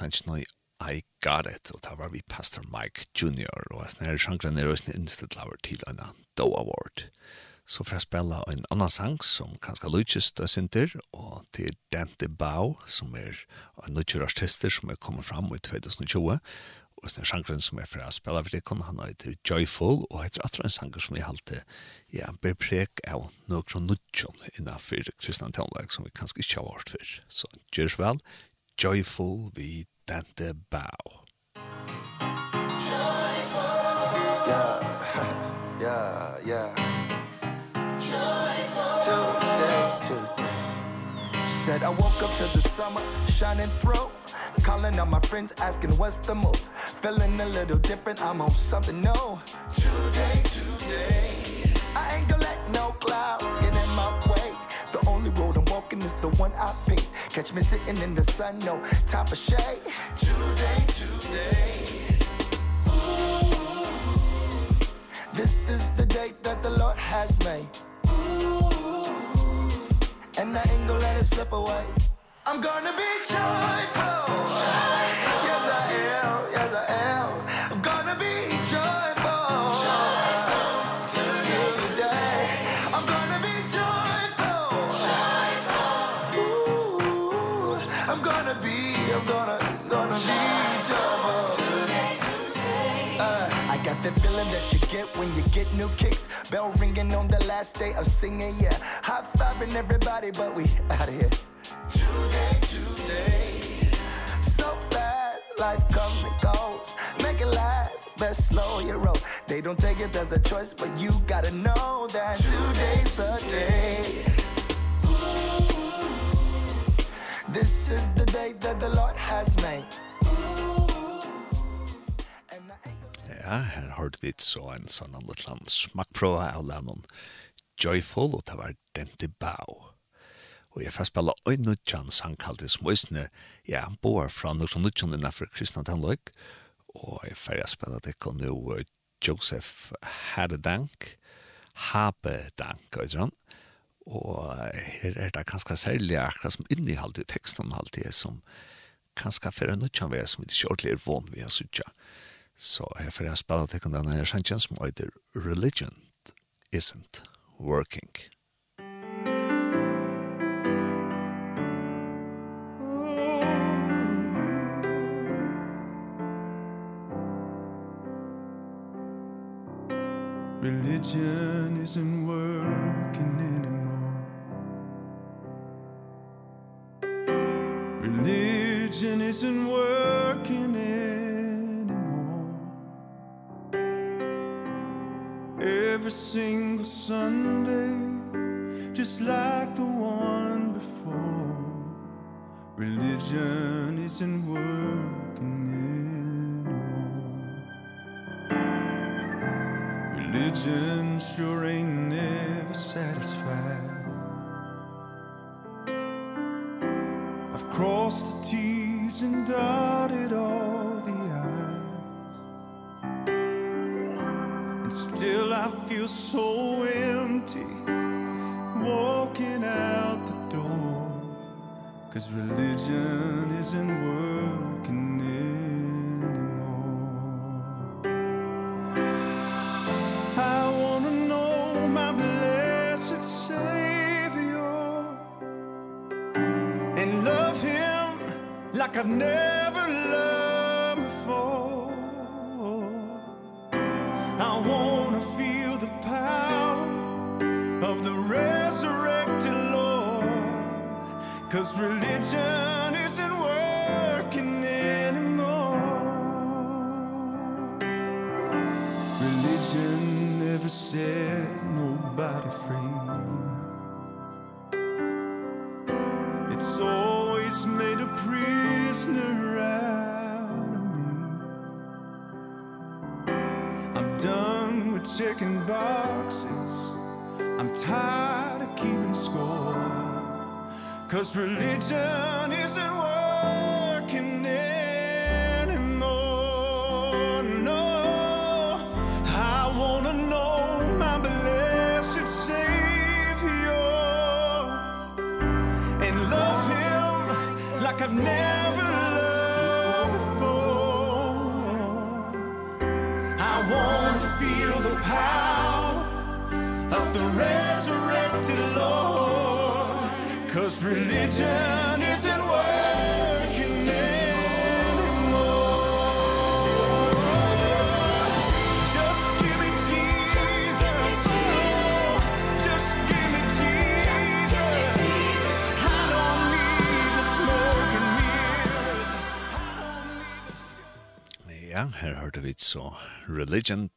S1: sannsyn I got it, og det var vi Pastor Mike Jr. Og jeg snarere sjankren er også innstilt laver til en Doe Award. Så for jeg spille en annan sang som kanskje Luches døsinter, og til Dante Bau, som er en nødgjør artister som er kommet fram i 2020. Og snarere sjankren som er for å spille for det, han heter Joyful, og heter atra en sanger som vi halte, ja, ber prek av nødgjør nødgjør innanfor kristna tøvnlag som vi kanskje ikke har vært for. Så gjørs vel, Joyful vid Dante Bao. Yeah, yeah, yeah. Today, today.
S8: Said I woke up to the summer shining through. Calling out my friends asking what's the move. Feeling a little different, I'm on something new. Today, today. I ain't gonna let no clouds get in my way. The only road I'm walking is the one I pick. Catch me sitting in the sun, no type of shade Today, today Ooh. This is the day that the Lord has made Ooh. And I ain't gonna let it slip away I'm gonna be joyful Joyful yeah. get when you get new kicks. Bell ringing on the last day of singing yeah. High fiving everybody but we out of here. Today today. So fast life comes and goes make it last best slow your roll. They don't take it as a choice but you gotta know that today's the day. This is the day that the Lord has made. Ooh.
S1: Ja, her har vi så en sånn annen liten smakprøve av Lennon Joyful, og det var Dente Bau. Og jeg får spille Øyne Jans, han kalte Smøysene, ja, han bor fra noen Nordsjønudjøn innenfor Kristna Danløk, og jeg får spille det kan jo Joseph Herdank, Habedank, og sånn. Og her er det ganske særlig akkurat som innehalt i teksten alltid, som ganske for en nødjan vi er som ikke ordentlig er vann vi har suttet. Så her får jeg spille til denne her sannsjen som heter Religion Isn't Working.
S4: Religion isn't working anymore Religion isn't working anymore every single Sunday Just like the one before. Religion isn't working anymore. Religion sure ain't never satisfied. I've crossed the T's and dotted all feel so empty walking out the door. Cuz religion isn't working anymore. I want to know my blessed savior and love him like I've never loved. Cause religion isn't working anymore. Religion never set nobody free. Cause religion isn't worth Cause religion isn't working anymore. Just give me Jesus. Just give me Jesus. I don't need the smoke and mirrors. I don't need the shit.
S1: Ja, her hørte vi så Religion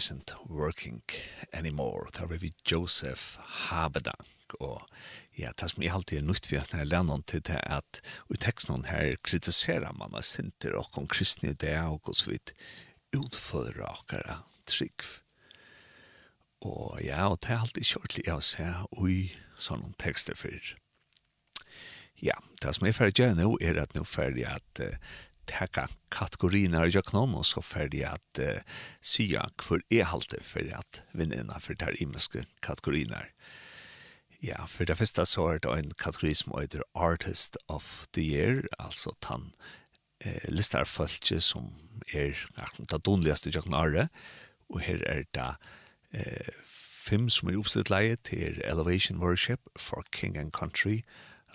S1: isn't working anymore. Det var vi Joseph Habedank, og ja, det som jeg alltid er nytt ved at jeg lærer noen til det er at i teksten her kritiserer man av sinter og om kristne ideer og hos vidt utfører akkurat trygg. Og ja, og det er alltid kjørtlig å se i sånne tekster før. Ja, det som jeg ferdig gjør nå er at nå ferdig at uh, teka kategorierna i jöknon og så ferdig att uh, sya för er halte för att vinna för det här imenska her. Ja, för det første så er det en kategori som heter Artist of the Year, alltså tan eh, listar som är det donligaste i jöknon arre och här är det eh, fem som är uppstått leie til Elevation Worship for King and Country,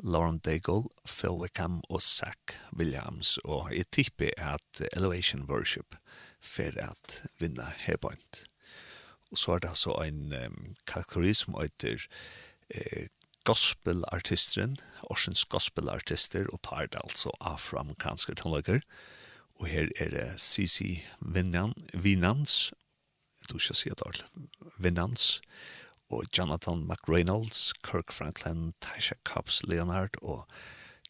S1: Lauren Daigle, Phil Wickham og Zach Williams, og jeg tipper at Elevation Worship for at vinna herpoint. Og så er det altså en um, kategori som heter eh, gospelartisteren, Orsens gospelartister, og tar det altså afroamerikanske tonlager. Og her er det Sisi Vinans, jeg tror ikke jeg sier det, Vinans, og Jonathan McReynolds, Kirk Franklin, Tasha Cobbs Leonard og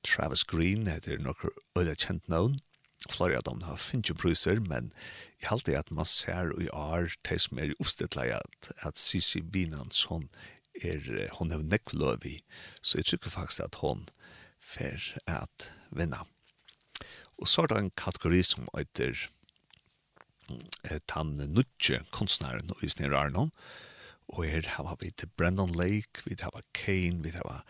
S1: Travis Green heter nokkur øyla kjent navn. Flere av dem har finnes bruser, men jeg halte at man ser i er de som er oppstittlet at, at Sisi Binans hun er, hon er nekvløv i, så jeg tror faktisk at hon fer at vinna. Og så er det en kategori som heter Tan Nutje, konstnæren og Isner Arnon, Og her har vi til Brandon Lake, vi har Kane, vi har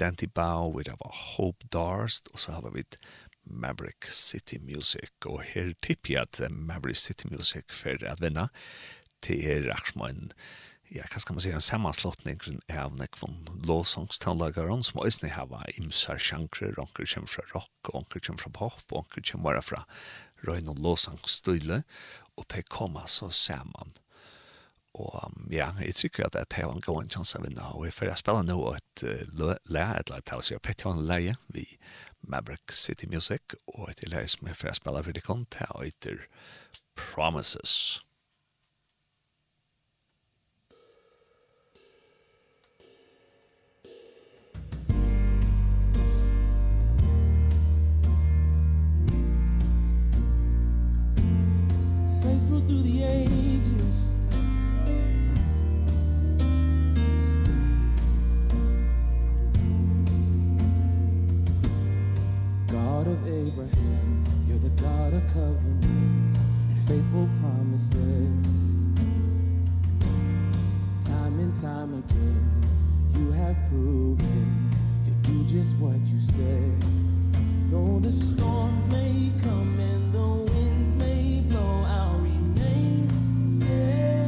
S1: Dante Bow, vi har Hope Darst, og så har vi Maverick City Music. Og her tipper jeg at Maverick City Music for at vinna til her Aksmann, ja, hva skal man si, en sammanslåttning av nekvån låsångstallagaren som også har hava imsar sjankre, onker kommer fra rock, onker kommer fra pop, onker kommer bare fra røyne og låsångstøyle, og de kommer så saman. Og ja, jeg tykker at det har en god chans av vinner, og jeg får spille nå et lære, et eller annet, så jeg petter en leie vi Maverick City Music, og et leie som jeg får spille for det kom til, og etter Promises.
S9: Faithful through the age God of Abraham You're the God of covenant And faithful promises. Time and time again You have proven You do just what you say Though the storms may come And the winds may blow I'll remain still.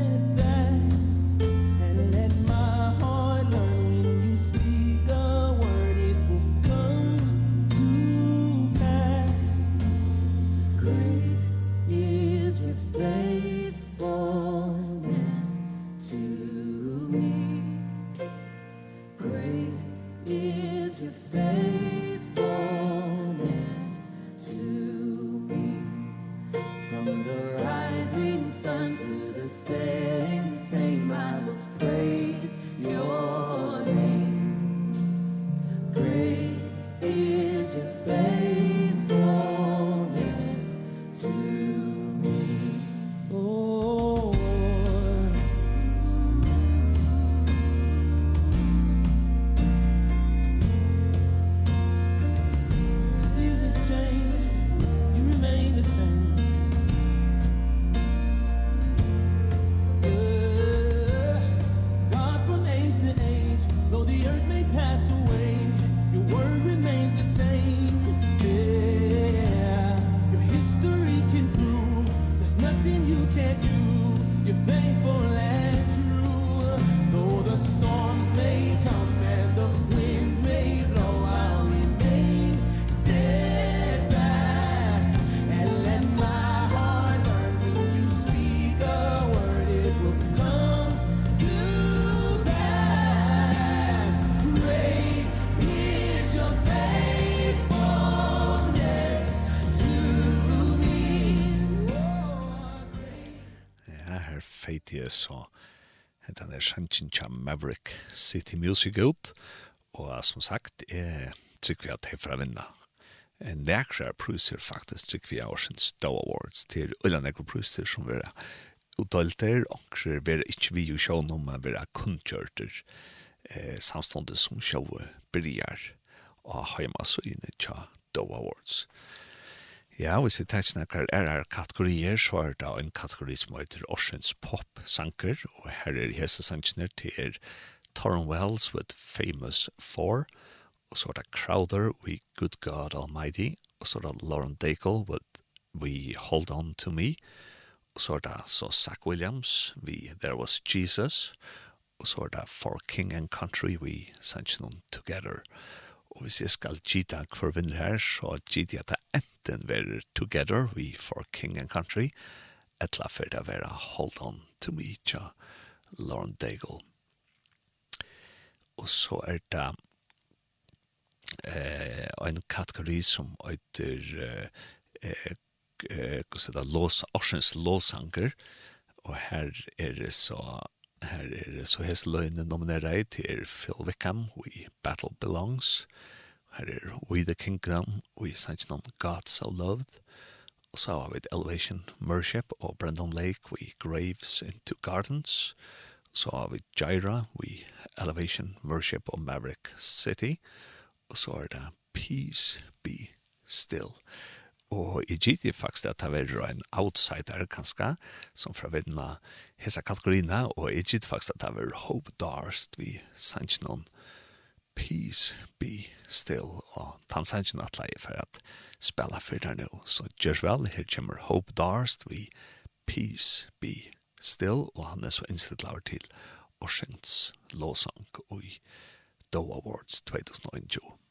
S9: to
S1: musikken til Maverick City Music ut, og som sagt, jeg trykker vi at jeg får vinna. Nækra priser faktisk trykker vi av sin Stow Awards til Ulla Nækra priser som vi er utdølter, og vi er ikke vi jo sjå noe, men vi er kunngjørter eh, samståndet som sjået bryr av heimasøyene til Stow Awards. Awards. Ja, hvis vi tar snakker er her kategorier, så er det en kategori som heter Orsens pop-sanker, og her er hese sankene til Torren Wells with Famous Four, og så er det Crowder with Good God Almighty, og så er det Lauren Daigle with We Hold On To Me, og så er det så Zach Williams with There Was Jesus, og så er det For King and Country with Sankene Together. Og Og hvis jeg skal gita hver vinner her, så gita jeg at enten være Together, we for King and Country, etla for det være Hold On To Me, tja, Lauren Daigle. Og så er det eh, en kategori som heter eh, eh, lås, Orsens låsanker, og her er det så Her er så hest løgne nominere til Phil Wickham i Battle Belongs. Her er We the Kingdom i Sanchinon God So Loved. Og så har vi Elevation Mership og Brandon Lake i Graves into Gardens. Så har vi Gyra i Elevation Mership og Maverick City. Og så er det Peace Be Still. Og i GT er faktisk at det var en outsider kanskje, som fra verden av kategorina, og i GT faktisk at det var hope darst vi sannsyn peace be still, og tan sannsyn at leie for at spela for det nå. Så gjørs vel, her kommer hope darst vi peace be still, og han er så innstilt laver til Orsens låsang og i Doe Awards 2019.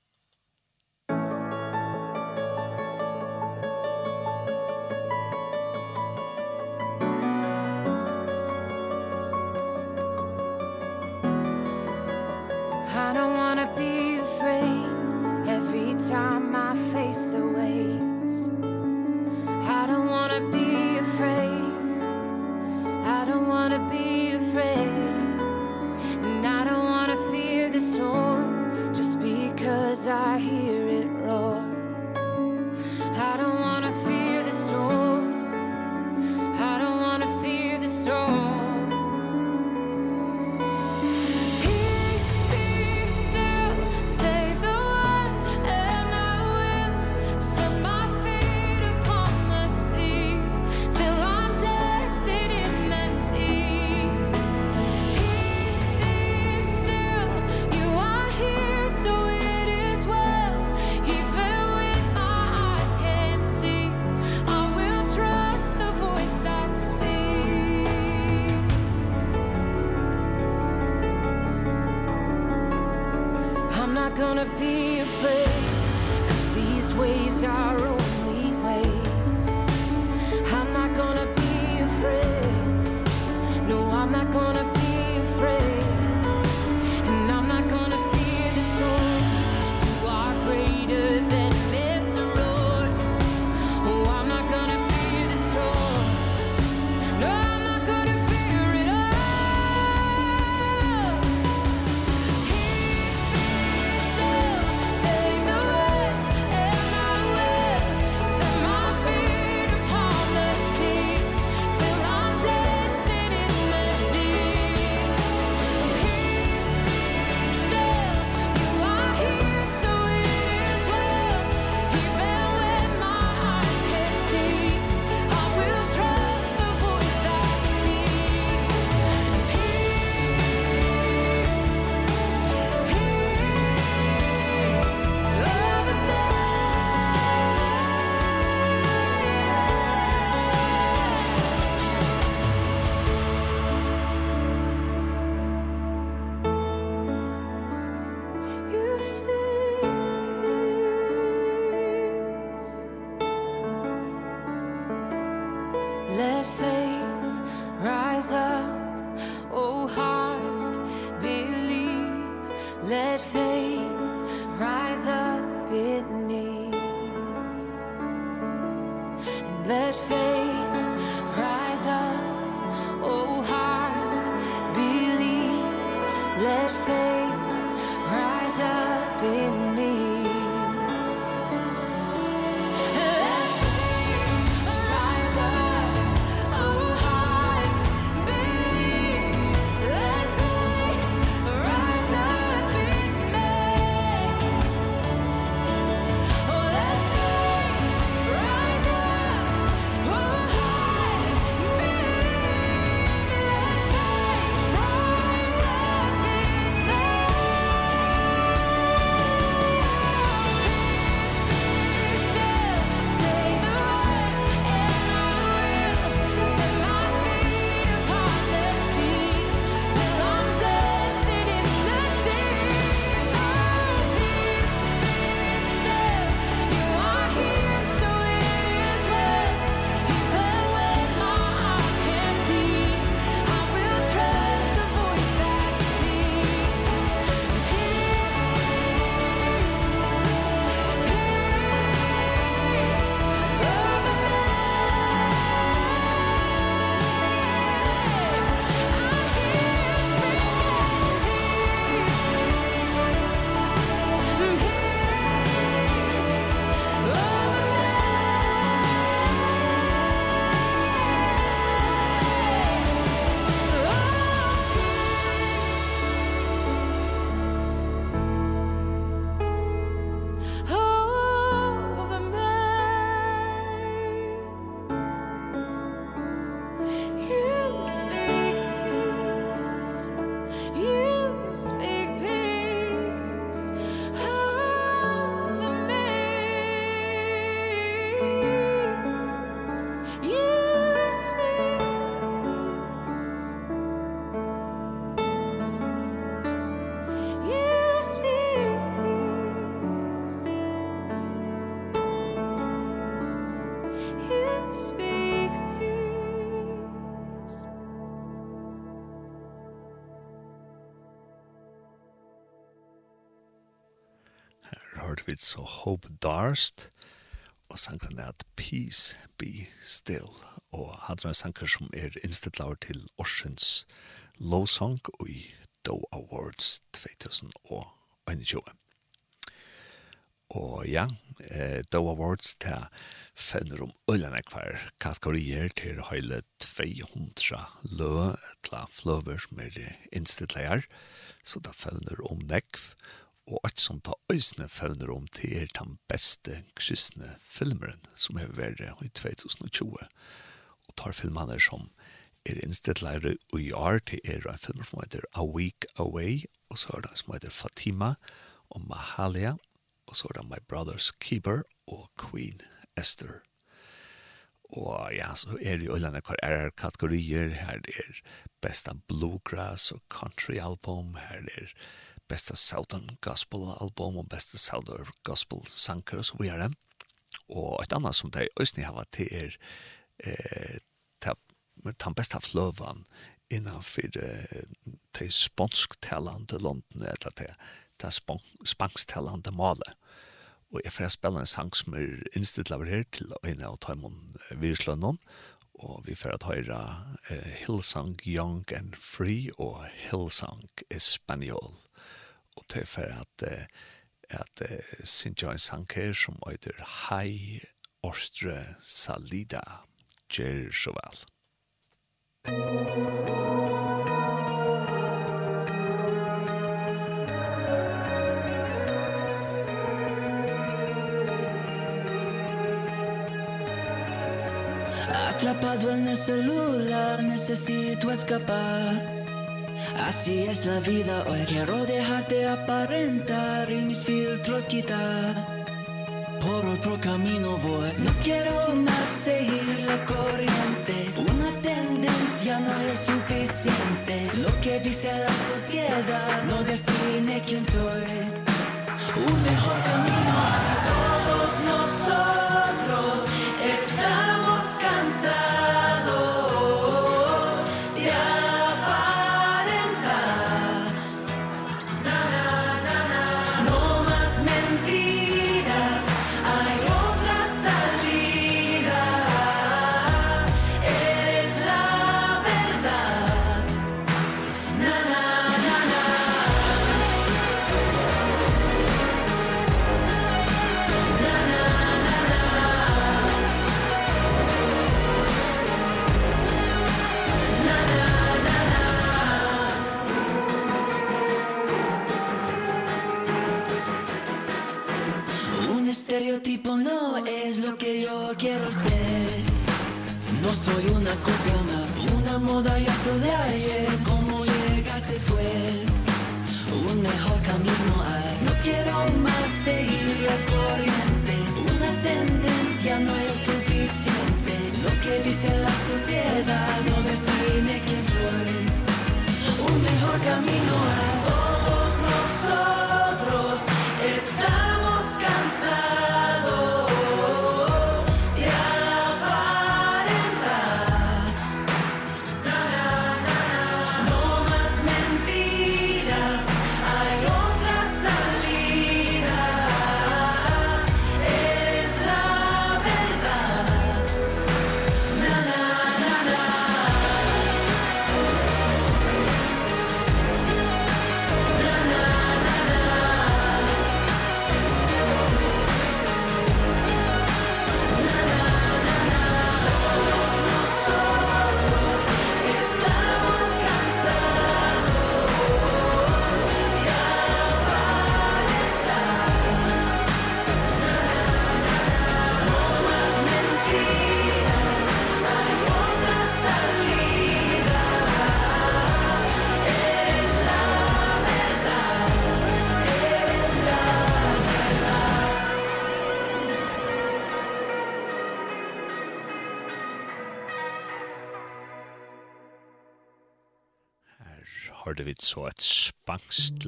S1: vi så Hope Darst, og sangen er at Peace Be Still, og hadde en sanger som er innstittlaver til Orsens Lovsong og i Doe Awards 2021. Og ja, eh, Doe Awards til fenner om øllene hver kategorier til hele 200 lø til fløver som er innstittleier, så det fenner om nekv, og alt som tar øsne fevner om til er den beste kristne filmeren som har vært i 2020. Og tar filmene som er innstittleire og i år til er en film som heter A Week Away, og så er det som heter Fatima og Mahalia, og så er det My Brother's Keeper og Queen Esther. Og ja, så er det jo alle hver er kategorier. Her er besta bluegrass og country album. Her er besta southern gospel album og besta southern gospel sanker og så videre. Og et annet som det er Østene har vært til er eh, den besta fløven innanfor eh, de spansktalende London eller det det spangstalande malet. Og jeg får spille en sang som er innstilt av her til å inne og ta imot Virslønnen, og vi får høre eh, Hillsong Young and Free og Hillsong Espanol. Og det er for at, uh, at uh, synes jeg en sang her som heter Hei Årstre Salida. Gjør så vel. Thank you.
S10: Atrapado en el celular, necesito escapar. Así es la vida hoy. Quiero dejarte aparentar y mis filtros quitar. Por otro camino voy. No quiero más seguir la corriente. Una tendencia no es suficiente. Lo que dice la sociedad no define quién soy. Un mejor camino hay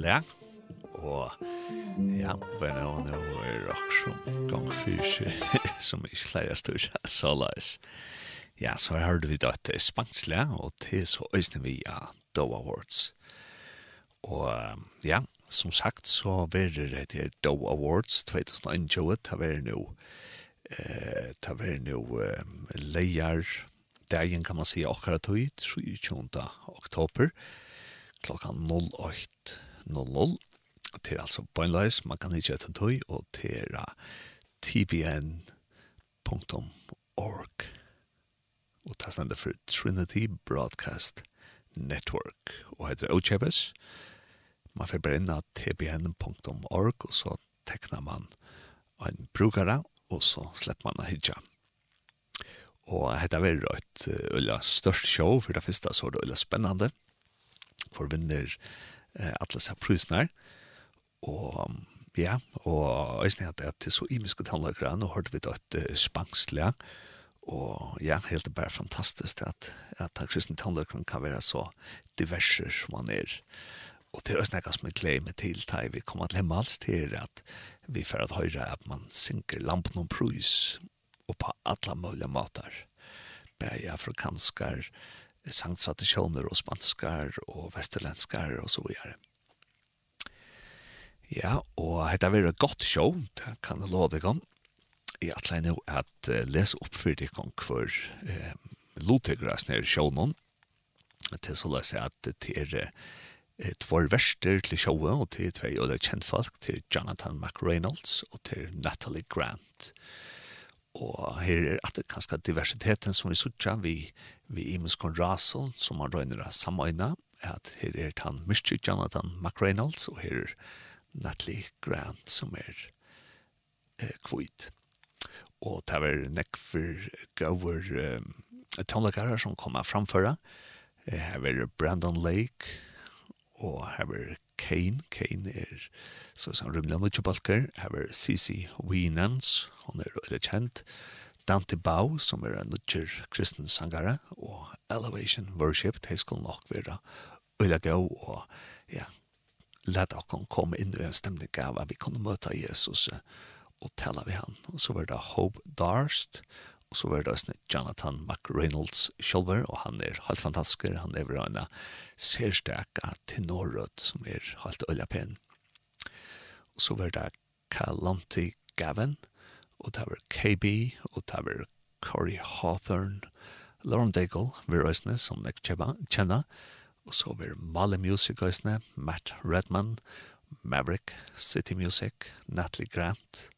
S1: le. Og ja, men nå er det rock som gang fyrt som ikke leier stort så løs. Ja, så har vi da et spansle, og til så øsne vi ja, Doe Awards. Og ja, som sagt så verer det til Doe Awards 2021, det verer nå eh ta ver nu lejar dagen kan man säga akkurat höjt 27 oktober klockan 08 00. Det Til altså bøgnleis, man kan ikke etter tøy, og til uh, tbn.org. Og det stender for Trinity Broadcast Network. Og heter Ochebes. Man får bare inn av tbn.org, og så tekner man en brukere, og så slipper man å hitja. Og hetta var et øyla størst show, for det første så var det øyla spennende. For vinner eh, alle seg prusene og ja, og jeg snitt at det er så imiske tannløkere nå hørte vi da et uh, spangsle og ja, helt bare fantastisk at, at kristne tannløkere kan være så diverse som man er og det er snakka som jeg gleder med til da vi kommer til alls til at vi får at høyre at man synker lampen om prus og på alle mulige måter bare afrikanskar sangtraditioner og spanskar og vesterlenskar og så videre. Ja, og dette var et godt show, det kan jeg lov deg om. Jeg atler nå at lese opp for deg om hver eh, Lotegras nere showen. Til så løs jeg at det er eh, två verster til showen, og til tvei og det er kjent folk, til Jonathan McReynolds og til Natalie Grant. Og her er at det kanskje diversiteten som vi sutja, vi, vi imenskon rasen som man røyner av samøyna, at her er han Mr. Jonathan McReynolds, og her er Natalie Grant som er eh, kvitt. Og det var nekk for gauer eh, tonlekarer som kom framføra. Her var Brandon Lake, og her var Kane. Kane er så som rymlig andre tjobalker. Her var Sisi Wienans, hun er veldig kjent. Dante Bau, som er en nødger kristen sangare, og Elevation Worship, det skulle nok være veldig gøy, og ja, let dere komme inn i en stemning av at vi kunne møte Jesus og tala vi han. Og så var det Hope Darst, Og så var det også Jonathan McReynolds sjølver, og han er helt fantastisk. Han er en særstaka tenorrød som er helt øyla pen. Og så var det Kalanti Gavin, og det var KB, og det var Corey Hawthorne, Lauren Daigle, vi røysene, som jeg kjenner, og så var Mali Music røysene, Matt Redman, Maverick, City Music, Natalie Grant,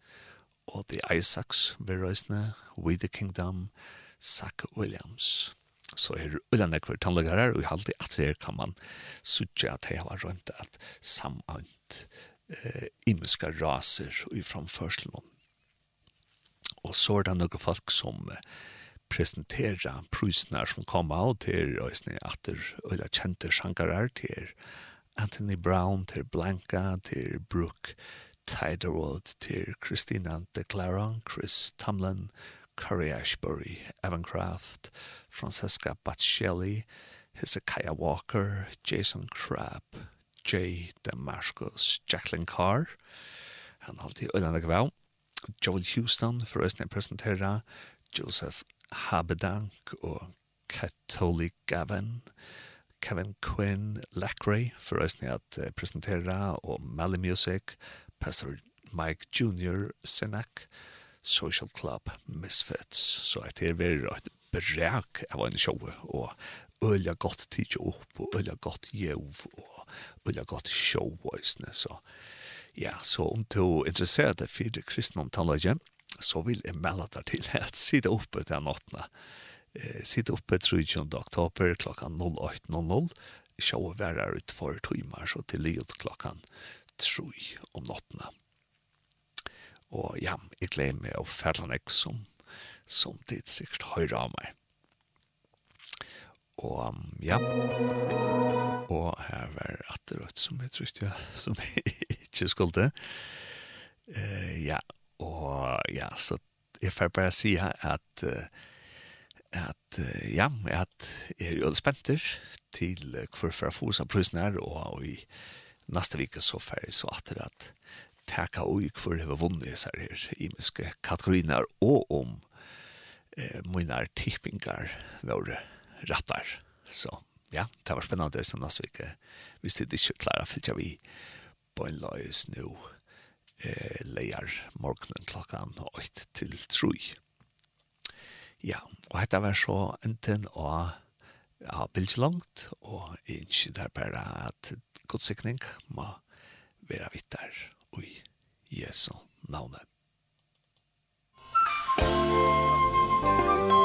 S1: og The Isaacs, Verøysene, We the Kingdom, Zach Williams. Så er Ulla Nekver tannlegare, og i halde at her kan man sutja at hei var rundt at samant eh, imiska raser i framførselen. Og så er det noen folk som eh, presentera prysnar som kom av til Øysne Atter, eller kjente sjankarar til Anthony Brown, til Blanca, til Brooke Tidewold til Christina de Claron, Chris Tomlin, Curry Ashbury, Evan Craft, Francesca Baccelli, Hezekiah Walker, Jason Crabb, Jay Damascus, Jacqueline Carr, han alltid øyne vel, Joel Houston, for øyne presentera, Joseph Habedank og Katoli Gavin, Kevin Quinn Lacray, for øyne at presentera, og Mally Music, Pastor Mike Jr. Senak, Social Club Misfits. Så at det er veldig et brek av en show, og øyla godt tidsi opp, og øyla godt jøv, og øyla godt show, så ja, så om du er interessert i fyrre kristne omtallage, så vil jeg melde deg til at sitte oppe til nåttene. Eh, sitte oppe 30. oktober klokka 08.00, sjå være ut for timer, så til livet klokkan troi om nottene. Og ja, jeg gleder meg av Ferlanek som, som tid sikkert høyre av meg. Og ja, og her var atterøtt som jeg trykte, som jeg ikke skulle. Uh, ja, og ja, så jeg får bare si her at uh, at uh, ja, at jeg er jo spenter til uh, hvorfor jeg får seg prøysene her, og, og i neste vike så färg så at det att tacka oj för det var vunnit så här i myske kategorier og om eh mine tippingar var rattar så ja det var spennende sen nästa vecka vi sitter inte klara för jag vi på en lös nå eh leier morgenen klockan 8 til 3 ja og dette var så enten och ja, bildslangt, og ikke der bare at godsikning må være vera vittar i Jesu navnet.
S3: Thank.